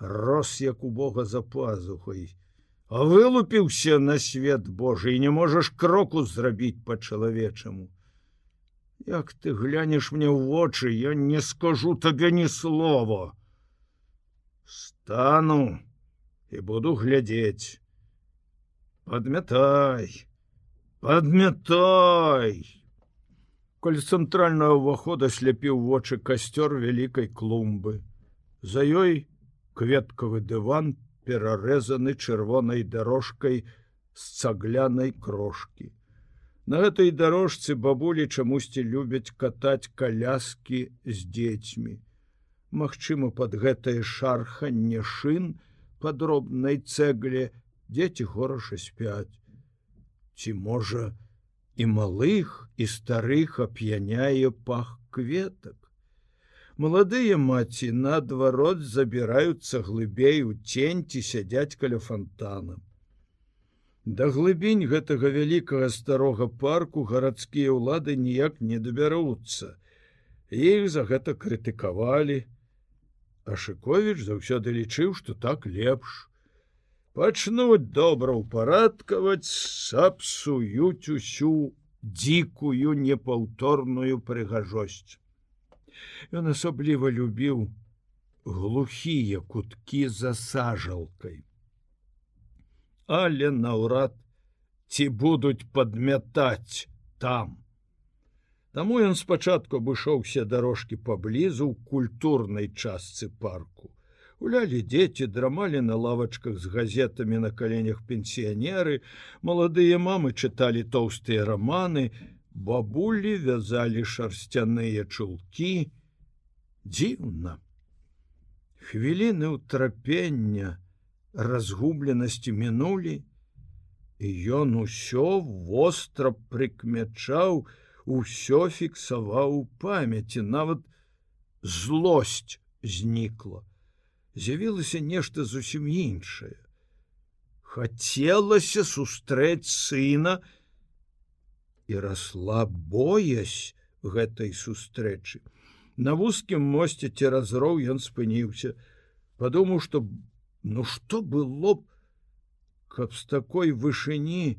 [SPEAKER 1] Рос як у Бога за пазухай, А вылупіўся на свет Божий і не можаш кроку зрабіць па-чалавечаму. Як ты глянеш мне ў вочы, я не скажу табе ні слова. Стану і буду глядзець. Падмятай, падмятай! Коль цэнтрального ўвахода сляпіў вочы касцёр вялікай клумбы. За ёй кветкавы дыван перарэзаны чырвонай дорожкай з цаглянай крошки. На гэтай дарожцы бабулі чамусьці любяць катаць каляскі з дзецьмі. Магчыма, под гэтае шарханне шын падробнай цэгле дзеці гораша спяць. Ці можа, і малых і старых ап'яняе пах кветак. Маладыя маці наадварот забіраюцца глыбей у ценьці сядзяць каля фонтана. Да глыбінь гэтага вялікага старога парку гарадскія ўлады ніяк не дабяруцца. Іх за гэта крытыкавалі, А Шковіч заўсёды лічыў, што так лепш пачнуць добра ўпарадкаваць сапсуюць усю дзікую непаўторную прыгажосць. Ён асабліва любіў глухія куткі за сажалкай. Але наўрад ці будуць падмятаць там. Таму ён спачатку абышоўся дарожкі паблізу ў культурнай частцы парку гулялі дзеці драмалі на лавачках з газетамі на каленях пенсіянеры маладыя мамы чыталі тоўстыя раманы бабулі вязалі шарсцяныя чулкі. Дзіўна. Хвіліны ўтрапення разгубленасці мінулі і ён усё востра прыкмячаў усё фіксаваў у памяці. Нават злосць знікла з'явілася нешта зусім іншае. Хацелася сустрэць сына і расла боязь гэтай сустрэчы. На вузкім мосце цераз роў ён спыніўся, падумаў, што ну што было б, каб з такой вышыні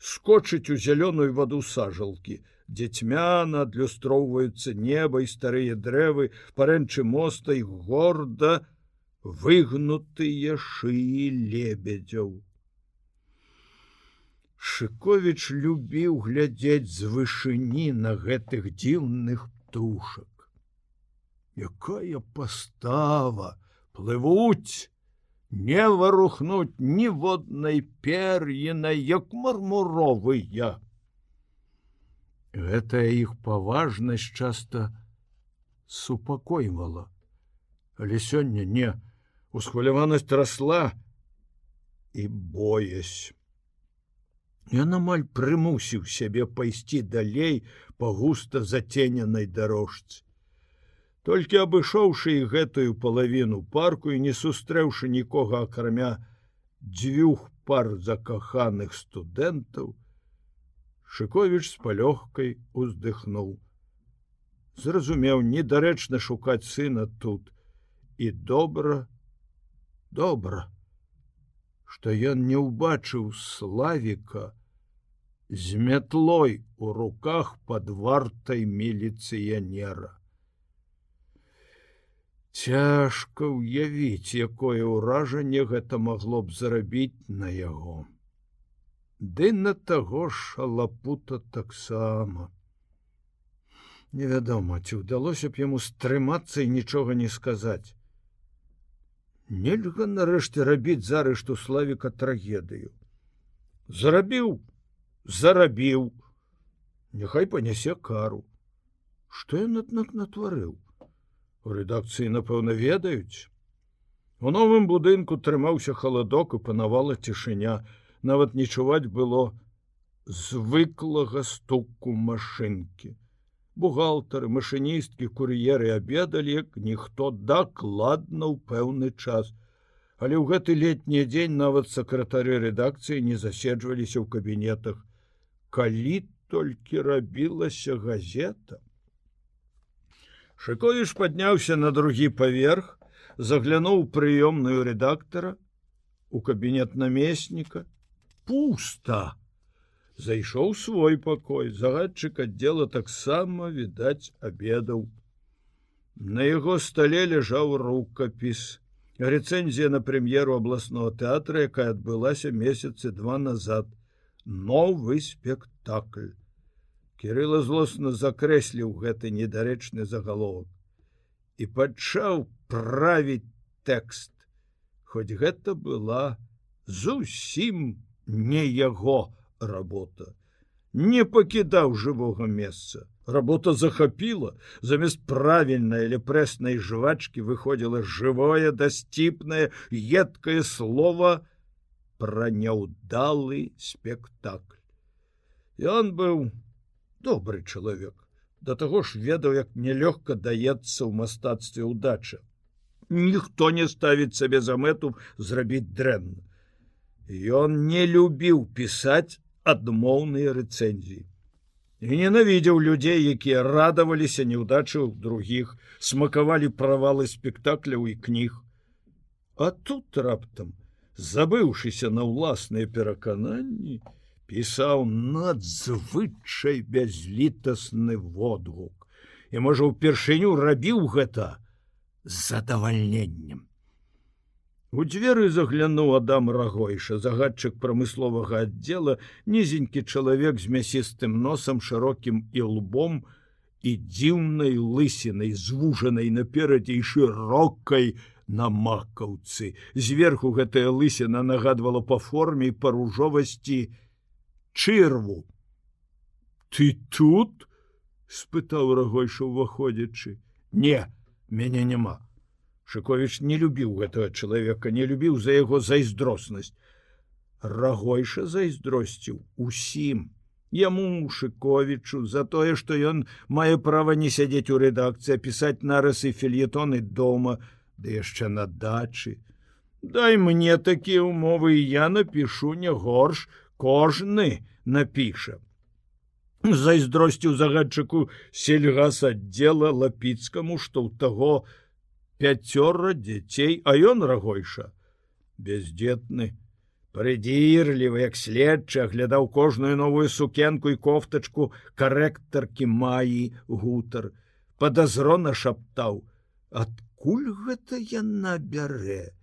[SPEAKER 1] скочыць у зялёную ваду сажалкі, дзецьмяна адлюстроўваюцца неба і старыя дрэвы парэнчы моста і горда выгнутыя шыі лебедзяў. Шыковіч любіў глядзець з вышыні на гэтых дзіўных птушак. Якая пастава! Плывуць! Не варухнуць ніводнай пер'інай як мармуровыя Гэтая іх паважнасць часта супакойвала. Але сёння не усхваляванасць расла і боясь. Ён амаль прымусіў сябе пайсці далей па густа зацененай дарожцы. Толькі абышоўшы і гэтую палавіну парку і не сустрэўшы нікога акрамя дзвюх пар закаханых студэнтаў, Шковіч з палёгкай уздыхнуў. Зразумеў недарэчна шукаць сына тут і добра, добра, што ён не ўбачыў славіка з мятлой у руках пад вартай міліцыянера. Цяжка ўявіць, якое ўражанне гэта магло б зарабіць на яго. Ды на таго ж шалапута таксама. Невядома, ці ўдалося б яму стрымацца і нічога не сказаць. Нельга нарэшце рабіць зарышту славіка трагедыю. Зарабіў, зарабіў, Няхай панясе кару. Што ён аднак натварыў? У рэдакцыі, напэўна, ведаюць. У новым будынку трымаўся халадок і панавала цішыня, нават не чуваць было звыклага стуку машынкі. Бухгалтары, машыністкі, кур'еры абедалі, як ніхто дакладна ў пэўны час. Але ў гэты летні дзень нават сакратары рэдакцыі не заседжваліся ў кабінетах. Калі толькі рабілася газета. Шыковіш падняўся на другі паверх, заглянуў прыёмную рэдактара у кабінет намесніка, пуста зайшоў свой пакой загадчык аддзела таксама відаць обедаў на яго стале ляжаў рукапіс. Рэцэнзія на прэм'еру абласного тэатра якая адбылася месяцы два назад. Новы спектакль. Кирилла злосна закрэсліў гэты недарэчны загаловак. І пачаў правіць тэкст. Хоць гэта была зусім не яго работа. Не пакідаў жывога месца. Работа захапіла замест правільнай или прэснай жвачки выходзіла жывое дасціпнае едкае слово пра няўдалы спектакль. Ён быў добры чалавек. Да таго ж ведаў як нелёгка даецца ў мастацтве удача ніхто не ставіць сабе за мэту зрабіць дрэнна Ён не любіў пісаць адмоўныя рэцэнзіі. І ненавідзеў людзей, якія радаваліся неўдачы ў другіх, смакавалі правалы спектакляў і кніг. А тут раптам, забыўшыся на ўласныя перакананні, пісаў надзвычай бязлітасны водгук. І можа, упершыню рабіў гэта задавальненнем. У дзверы заглянуў адам рагойша загадчык прамысловага аддзела нізенькі чалавек з мясістым носам шырокім і лбом і дзіўнай лысінай звужанай наперадзе і шырокай на макаўцы. Зверху гэтая лысіна нагадвала па форме па ружовасці чырву ты тут спытаў рагойша уваходзячы не мяне няма Шковіч не любіў гэтага чалавека, не любіў за яго зайздроснасць. Рагойша зайздросціў усім. Яму Шковічу за тое, што ён мае права не сядзець у рэдакцыі, пісаць нарысы фельетоны дома, ды яшчэ на дачы. Дай мне такія умовы і я напішу не горш, кожны напіша. Зайздросціў загадчыку сельгас аддзела лапіцкаму, што ў таго, пяцёра дзяцей, а ён рагойша. Бездетны прыдзірлівы як следчы аглядаў кожную новую сукенку і кофтачку карэктаркі маі гутар. Подазрона шаптаў адкуль гэта яна бярэ?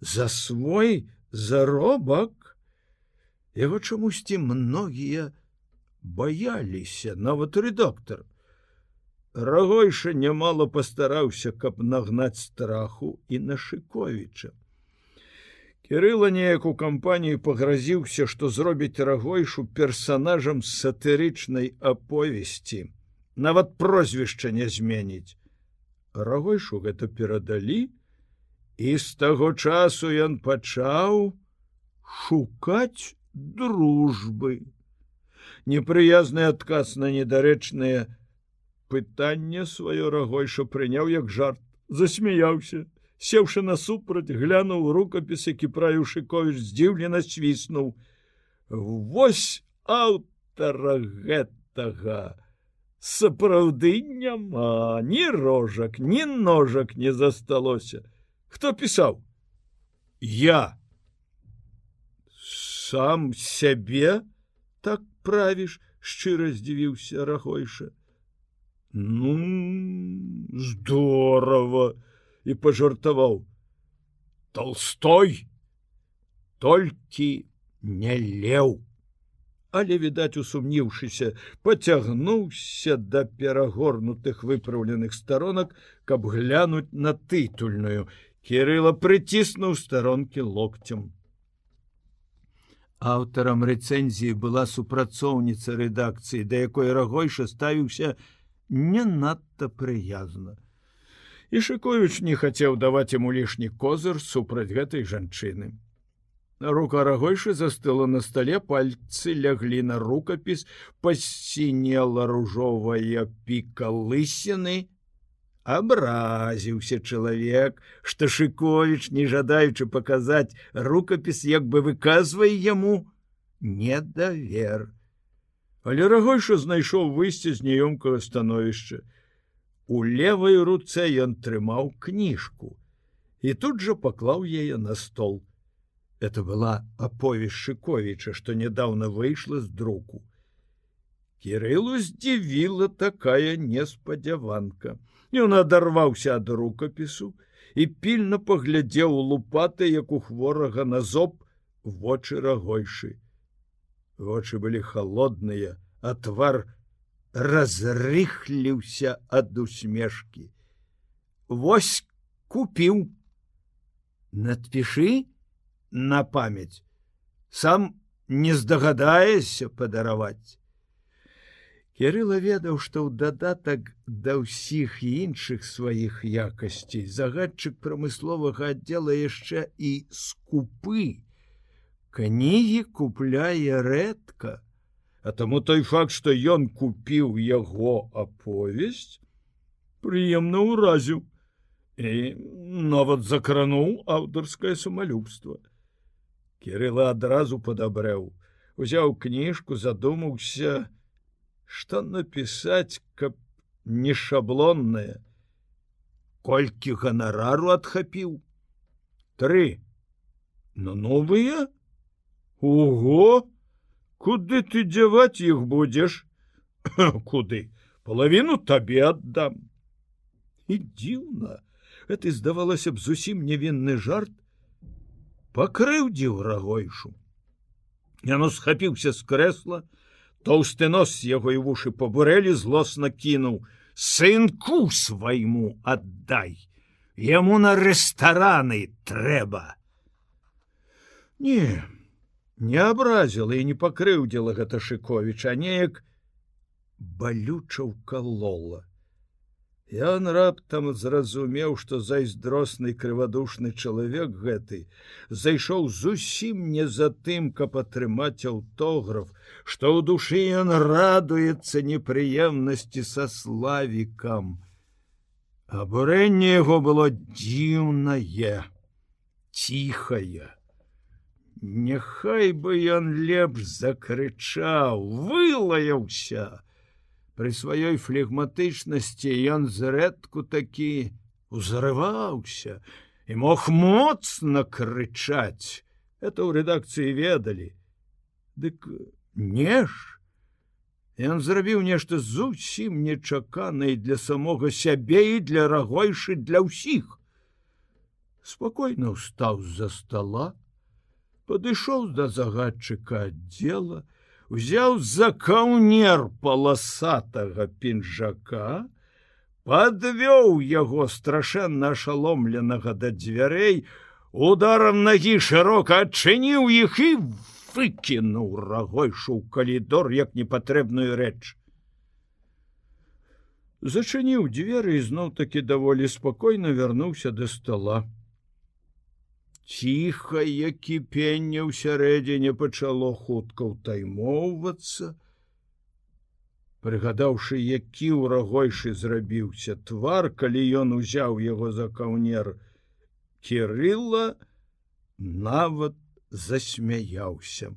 [SPEAKER 1] За свой заробак? Яго чамусьці многія баяліся нават рэдактор Рагойша нямала пастараўся, каб нагнаць страху і на Шковіча. Кірыла неяк у кампаніі пагразіўся, што зробіць рагойшу персанажам сатырычнай аповесці. Нават прозвішча не зменіць. Рагойшу гэта перадалі, і з таго часу ён пачаў шукаць дружбы. Непрыязны адказ на недарэчнае пытанне сваё рагойша прыняў як жарт, засмяяўся сеўшы насупраць глянуў рукапісы кіпраю шыковіч здзіўлена свіснуў. Вось аўтара гэтага! Сапраўды няма ні рожак ні ножак не засталося. Хто пісаў? Я сам сябе так правіш шчыра здзівіўся рагойша ну здорово! І пажартаваў толстой толькі не леў але відаць усумніўшыся поцягнуўся да перагорнутых выпраўленых старонак каб глянуць на тытульную. Кирилла прыціснуў старонкі локцем аўтарам рэцэнзіі была супрацоўніца рэдакцыі да якой рагойша ставіўся не надта прыязна і шыковіч не хацеў даваць яму лішні козыр супраць гэтай жанчыны. Рука рагойшы застыла на стале пальцы ляглі на рукапіс, пасінела ружовая піка лысіны. Абразіўся чалавек, што Шковіч, не жадаючы паказаць рукапіс, як бы выказвае яму недавер. Але рагойша знайшоў выйсце з няёмкага становішча. У левой руцэ ён трымаў кніжку і тут жа паклаў яе на стол. Это была аповесь шыковіча, што нядаўна выйшла з друку. Кірылу здзівіла такая неспадзяванка. Ён адарваўся ад рукапісу і пільна паглядзеў лупаты, як у хворага на зоб вочы рагойшы. Вочы былі холодныя, а твар разрыхліўся ад усмешкі. Вось купіў. Надпішы на памяць. Сам не здагадаешся падараваць. Кірыла ведаў, што ў дадатак да ўсіх іншых сваіх якасцей загадчык прамысловага аддзела яшчэ і скупы. Кнігі купляе рэдка, А таму той факт, што ён купіў яго аповесць, прыемна ўразіў і нават закрануў аўтарскае самалюбства. Кірыла адразу падабрэў, узяў кніжку, задумаўся, што напісаць, каб не шаблоннае. Колькі ганарару адхапіў? Тры. На новыя? Ого! куды ты дзяваць іх будзеш куды? Половину табе аддам і дзіўна это здавалася б зусім невінны жарт. Пакрыўдзіў рагойшу яно схапіўся з крэсла тоўсты нос яго і вушы пабурэлі злосна кінуў сынку свайму аддай яму на рэстараны трэба не не абразіла і не пакрыўдзіла гэта шыковіча неяк балюча укалола. Ён раптам зразумеў, што зайздросны крывадушны чалавек гэты зайшоў зусім не за тым, каб атрымаць аўтограф, што ў душы ён радуецца непрыемнасці са славікам. Абурэнне яго было дзіўнае, ціхае. Няхай бы ён лепш закрычаў, вылаяўся. Пры сваёй флегматычнасці ён зрэдку такі узрываўся і мог моцна крычаць. Это ў рэдакцыі ведалі. Дык не ж. Ён зрабіў нешта зусім нечаканай для самога сябе і для рагойшы для ўсіх. Спакойна ўстаў з-за стола, падышоў да загадчыка аддзела, узяў за каўнер паласатага пінжака, подвёў яго страшэнна ашаломленага да дзвярэй, ударом ногі шырока адчыніў іх і выкінуў рагойшу ў калідор як непатрэбную рэч. Зачыніў дзверы ізноў такі даволі спакойна вярнуўся да стола ціхае кіпенне ўсярэдзіне пачало хутка ўтаймоўвацца. Прыгадаўшы які ўрагойшы зрабіўся твар калі ён узяў яго за каўнер кирилла нават засмяяўся.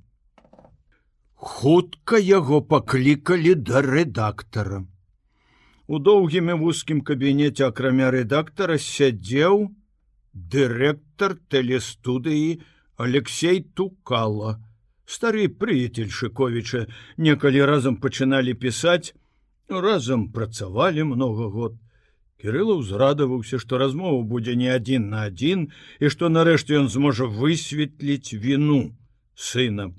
[SPEAKER 1] Хутка яго паклікалі да рэдактара. У доўгім і вузкім кабінеце акрамя рэдактара сядзеў дырэктар тэлестудыі алексей тукала стары прыяцель шыковіча некалі разам пачыналі пісаць разам працавалі много год. Кирилла ўзрадаваўся што размова будзе не адзін на адзін і што нарэшце ён зможа высветліць віну сына.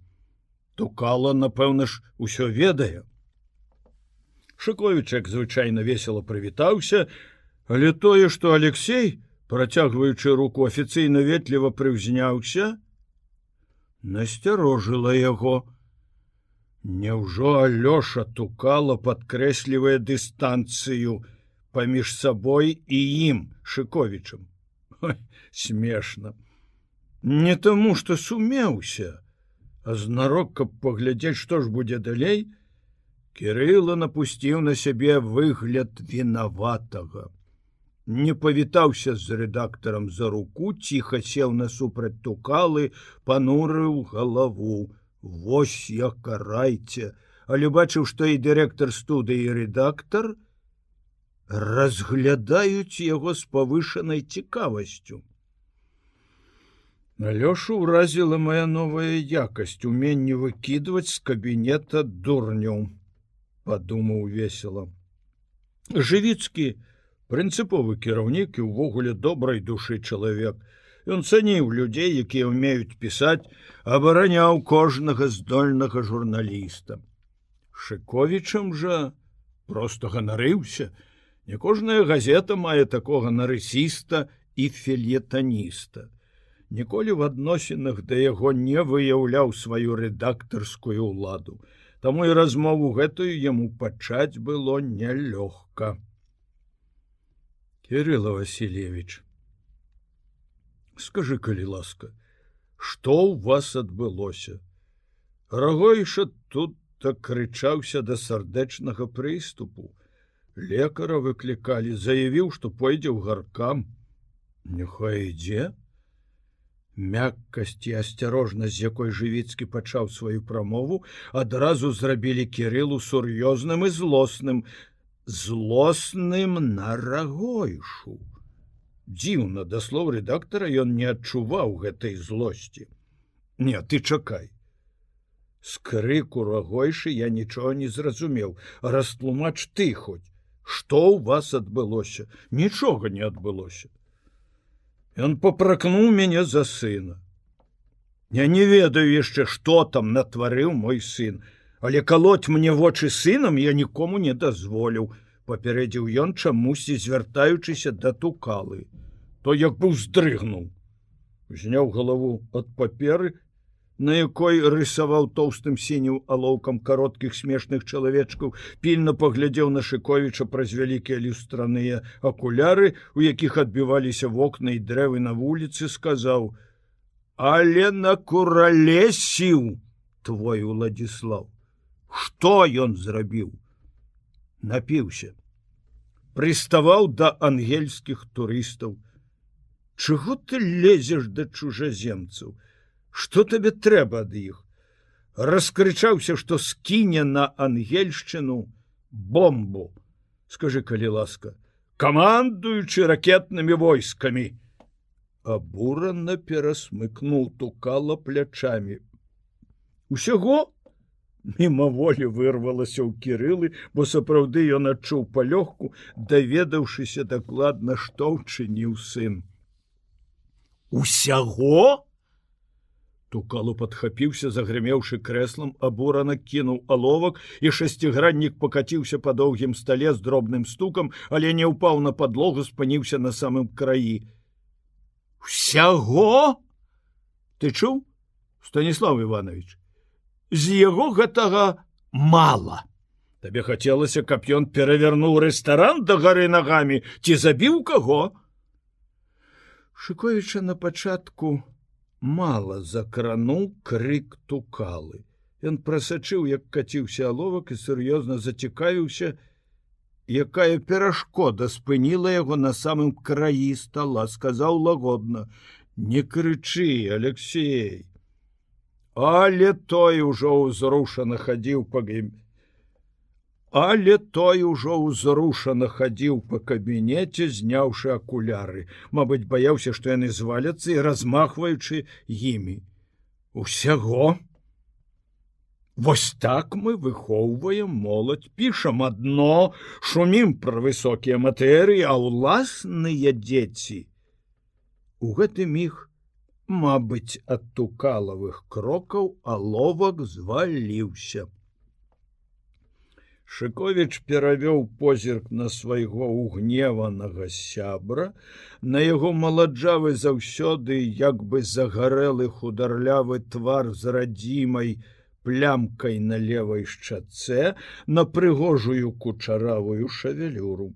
[SPEAKER 1] Тукала напэўна ж усё ведае. Шыковічак звычайна весело прывітаўся але тое што алексей працягваючы руку афіцыйна ветліва прыўзняўся насцярожыла яго. Няўжо Алёша тукала падкрэслівае дыстанцыю паміж сабой і ім шыковічам. смешна. Не таму, што сумеўся, а знарок, каб паглядзець, што ж будзе далей, Кірыла напусціў на сябе выгляд вінаватага не павітаўся з рэдактарам за руку ціха сеў насупраць тукалы панурыў галаву. Вось я карайце! Але бачыў што і дырэктар студыі рэдактар разглядаюць яго з павышанай цікавасцю. Алёшу ўразіла моя новая якасць уменне выкідваць з кабінета дурню падумаў весело жывіцкі прынцыповы кіраўнік і ўвогуле добрай душы чалавек. Ён цаніў людзей, якія ўмеюць пісаць, абараняў кожнага здольнага журналіста. Шыковічам жа просто ганарыўся. Не кожная газета мае такога нарысіста і фельетаніста. Ніколі в адносінах да яго не выяўляў сваю рэдактарскую ўладу. Таму і размову гэтую яму пачаць было нялёгка. Кирилла Васильевич. Скажи калі ласка что у вас адбылося рагойша тут так крычаўся да сардэчнага прыступу лекара выклікалі заявіў что пойдзе ў гаркам няхай ідзе мяккасць і асцярожнасць з якой жывіцкі пачаў сваю прамову адразу зрабілі кириллу сур'ёзным і злосным злосным на рагойшу. Дзіўна да слоў рэдактара ён не адчуваў гэтай злосці. Не, ты чакай. З крыку рагойшы я нічога не зразумеў, растлумач ты хоць, што ў вас адбылося, нічога не адбылося. Ён попракнуў мяне за сына. Я не ведаю яшчэ, што там натварыў мой сын, але калоць мне вочы сынам я нікому не дазволіў папярэдзіў ён чамусьці звяртаючыся да тукалы. То як быў здрыгнуў. Зняў галаву ад паперы на якой рысаваў тоўстым сінім алоўкам кароткіх смешных чалавечкаў пільна паглядзеў на шыковіча праз вялікія люстраныя акуляры у якіх адбіваліся вокны і дрэвы на вуліцы сказаў але на куралесіў твой уладзіслав что ён зрабіў? Напіўся. Прыставаў да ангельскіх турыстаў. Чого ты лезеш да чужаземцаў? Что табе трэба ад іх? Раскрычаўся что скіне на ангельшчыну бомбу. Скажи калі ласка камандуючы ракетнымі войскамі. Абурана перасмыкнул тукала плячами усяго мімаволі вырвалася ў кірылы, бо сапраўды ён адчуў палёгку, даведаўшыся дакладна, што ўчыніў сын. Усяго! Тукалу падхапіўся, загрымеўшы крэслам, абурана кінуў аловак і шасціграннік пакаціўся па доўгім стале з дробным стукам, але не ўпаў на падлогу, спыніўся на самым краі. усяго ты чуў станіслав иванович з яго гэтага мала. Табе хацелася каб ён перавярнуў рэстаран да гары нагамі ці забіў каго? Шыковіча на пачатку мала закрануў крык тукалы. Ён прасачыў, як каціўся аловак і сур'ёзна зацікавіўся, якая перашкода спыніла яго на самым краі стала, сказаў лагодна: « Не крычы, Алексей. Але той ужо ўзрушана хадзіў па гім. Але той ужо ўзрушана хадзіў па кабінеце, зняўшы акуляры. Мабыць, баяўся, што яны зваляцца і размахваючы імі. Усяго, Вось так мы выхоўваем моладзь, пішам адно, шумім пра высокія матэрыі, а ўласныя дзеці. У гэты міг, мабыць, ад тукалавых крокаў аловак зваліўся. Шыковіч перавёў позірк на свайго угневанага сябра, на яго маладжавы заўсёды як бы загарэлы хударлявы твар з радзімай, плямкай на левой шчаце на прыгожую кучаравую шавелюру.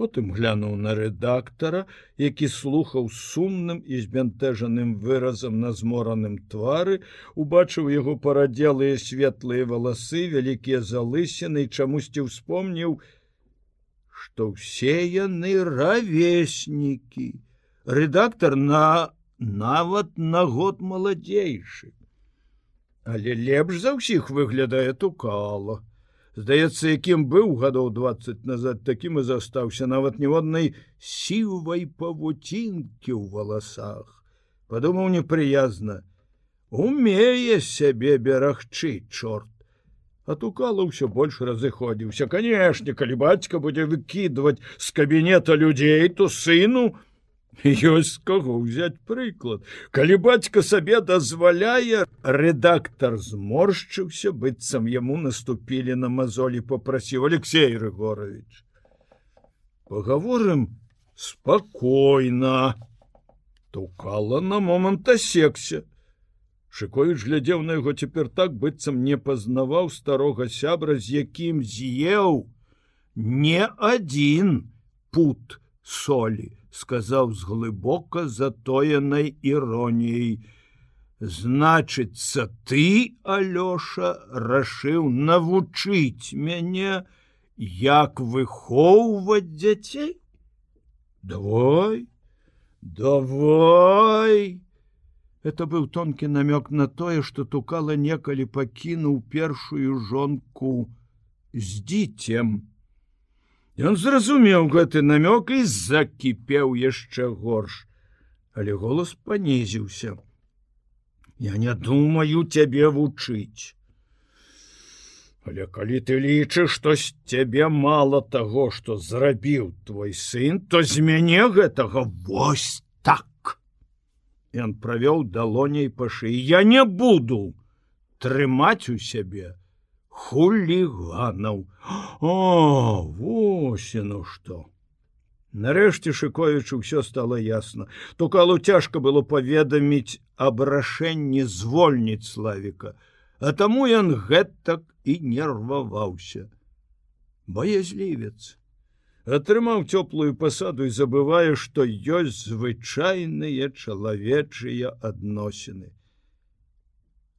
[SPEAKER 1] Потым глянуў на рэдактара, які слухаў сумным і збянтэжаным выразам на змораным твары, убачыў яго парадзелыя светлыя валасы, вялікія залысены і чамусьці ўспомніў, што ўсе яны равеснікі. Рэдактар на нават на год маладзейшы але лепш за ўсіх выглядае тукала здаецца якім быў гадоў двадцать назад такім і застаўся нават ніводнай сівай павуцінкі ў валасах. Подумаў непрыязна умее сябе берагчы чорт. Атукала ўсё больш разыходзіўся. Канешне калі бацька будзе выкідваць з кабінета людзей то сыну ёсць каго ўзяць прыклад калі бацька сабе дазваляе рэдактар зморшчыўся быццам яму наступілі на мазолі попрасіў алексей рыгорович паговорым спакойна тукала на момант асекся. Шыкоіч глядзеў на яго цяпер так быццам не пазнаваў старога сябра з якім з'еў не адзін пут солі сказаў з глыбока затоенай іроніяй. Значыцца, ты, Алёша, рашыў навучыць мяне, як выхоўваць дзяцей? Давай, давай! Это быў тонкі намёк на тое, што тукала некалі пакінуў першую жонку з дзіцем. Ён зразумеў гэты намёк і закіпеў яшчэ горш, але голас панізіўся. Я не думаю цябе вучыць. Але калі ты лічыш, што з цябе мала таго, што зрабіў твой сын, то з мяне гэтага вось так. Ён правёў далоней па шыі, я не буду трымаць у сябе, хуліганаў. О восьно што. Нарэшце шыковічу ўсё стало ясно тукалу цяжка было паведаміць аб рашэнні звольніць славіка а таму ён гэтак і нерваваўся. Боязлівец атрымаў цёплую пасаду і забывае што ёсць звычайныя чалавечыя адносіны.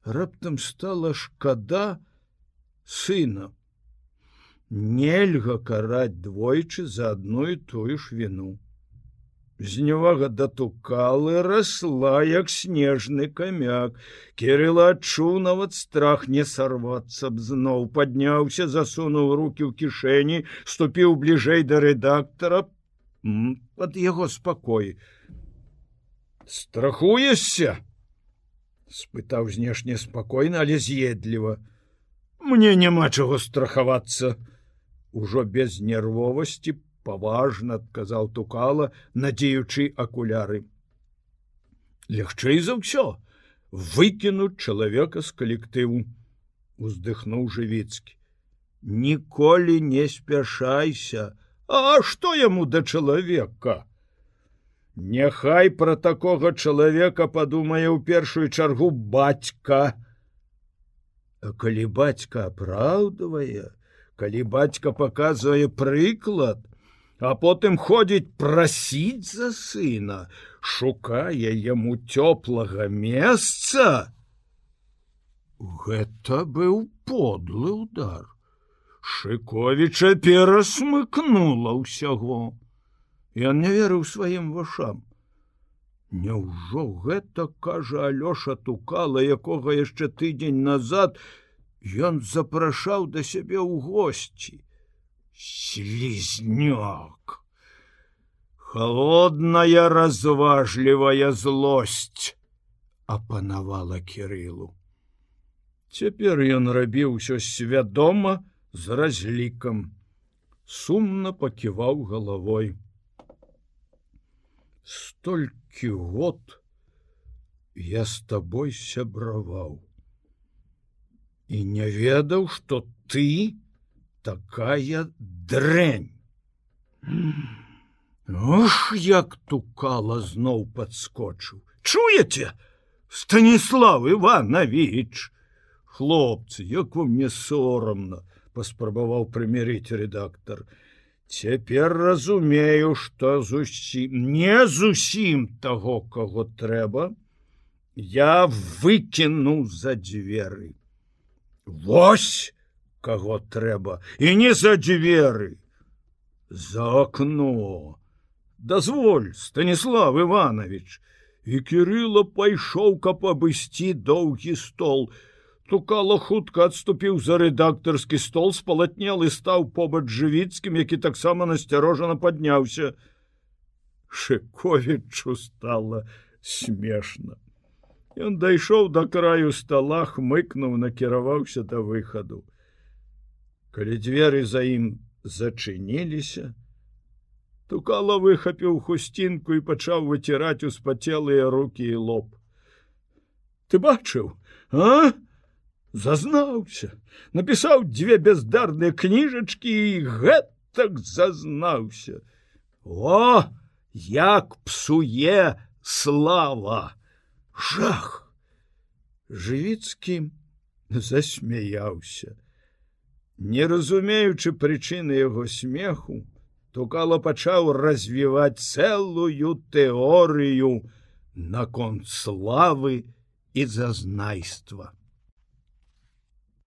[SPEAKER 1] Раптам стала шкада на сына. Нельга караць двойчы за адну і тую ж віну. Зневага датукалы расла як снежны камяк. Кірыла адчуў нават страх не сарвацца б зноў падняўся, засунуў руки ў кішэні, ступіў бліжэй да рэдактара под яго спакой. Страхуешся? спытаў знешне спакойна, але з'едліва мне няма чаго страхавацца. Ужо без нервовасці паважна адказаў тукала надзеючы акуляры. Лягчэй за ўсё выкінуць чалавека з калектыву уздыхнуў жывіцкі. Ніколі не спяшайся. А што яму да чалавека? Няхай пра такога чалавека падумае ў першую чаргу бацька. А калі бацька апраўдвае, калі бацька паказвае прыклад, а потым ходзіць прасіць за сына, шукае яму цёплага месца. Гэта быў подлы удар. Шыковіча перасмыкнула ўсяго. Ён не верыў сваім вушам. Няўжо гэта кажа Алёша тукала, якога яшчэ тыдзень назад ён запрашаў да сябе ў госці. Слізнёк. Холодная разважлівая злосць апанавала кірылу. Цяпер ён рабіў усё свядома з разлікам. Сумна паківаў галавой. Столькі год я з табой сябраваў. І не ведаў, што ты такая дрэнь. Ох, як тукала зноў падскочыў. Чуеце, Станіслав Иванович! хлопцы як вам мне сорамна паспрабаваў прымірыць редактор цяпер разумею что зусім не зусім таго кого трэба я выкіну за дзверы. Вось кого трэба і не за дзверы. За окно дазволь станіслав иванович і кирилла пайшоў каб абысці доўгі стол Тукала хутка адступіў за рэдактарскі стол спалатнел і стаў побач жывіцкім, які таксама насцярожана падняўся. Шковічу стала смешна. Ён дайшоў да краю стола, хмыкнуў, накіраваўся да выхаду. Калі дзверы за ім зачыніліся, Тукала выхапіў хусцінку і пачаў выціраць успацелыя руки і лоб. Ты бачыў, а? Зазнаўся. Напісаў дзве бяздарныя кніжачкі і гэтак зазнаўся. О як псуе слава! Жах! Жывіцкі засмяяўся. Не разумеючы прычыны яго смеху тукала пачаў развіваць цэлую тэорыю наконт славы і зазнайства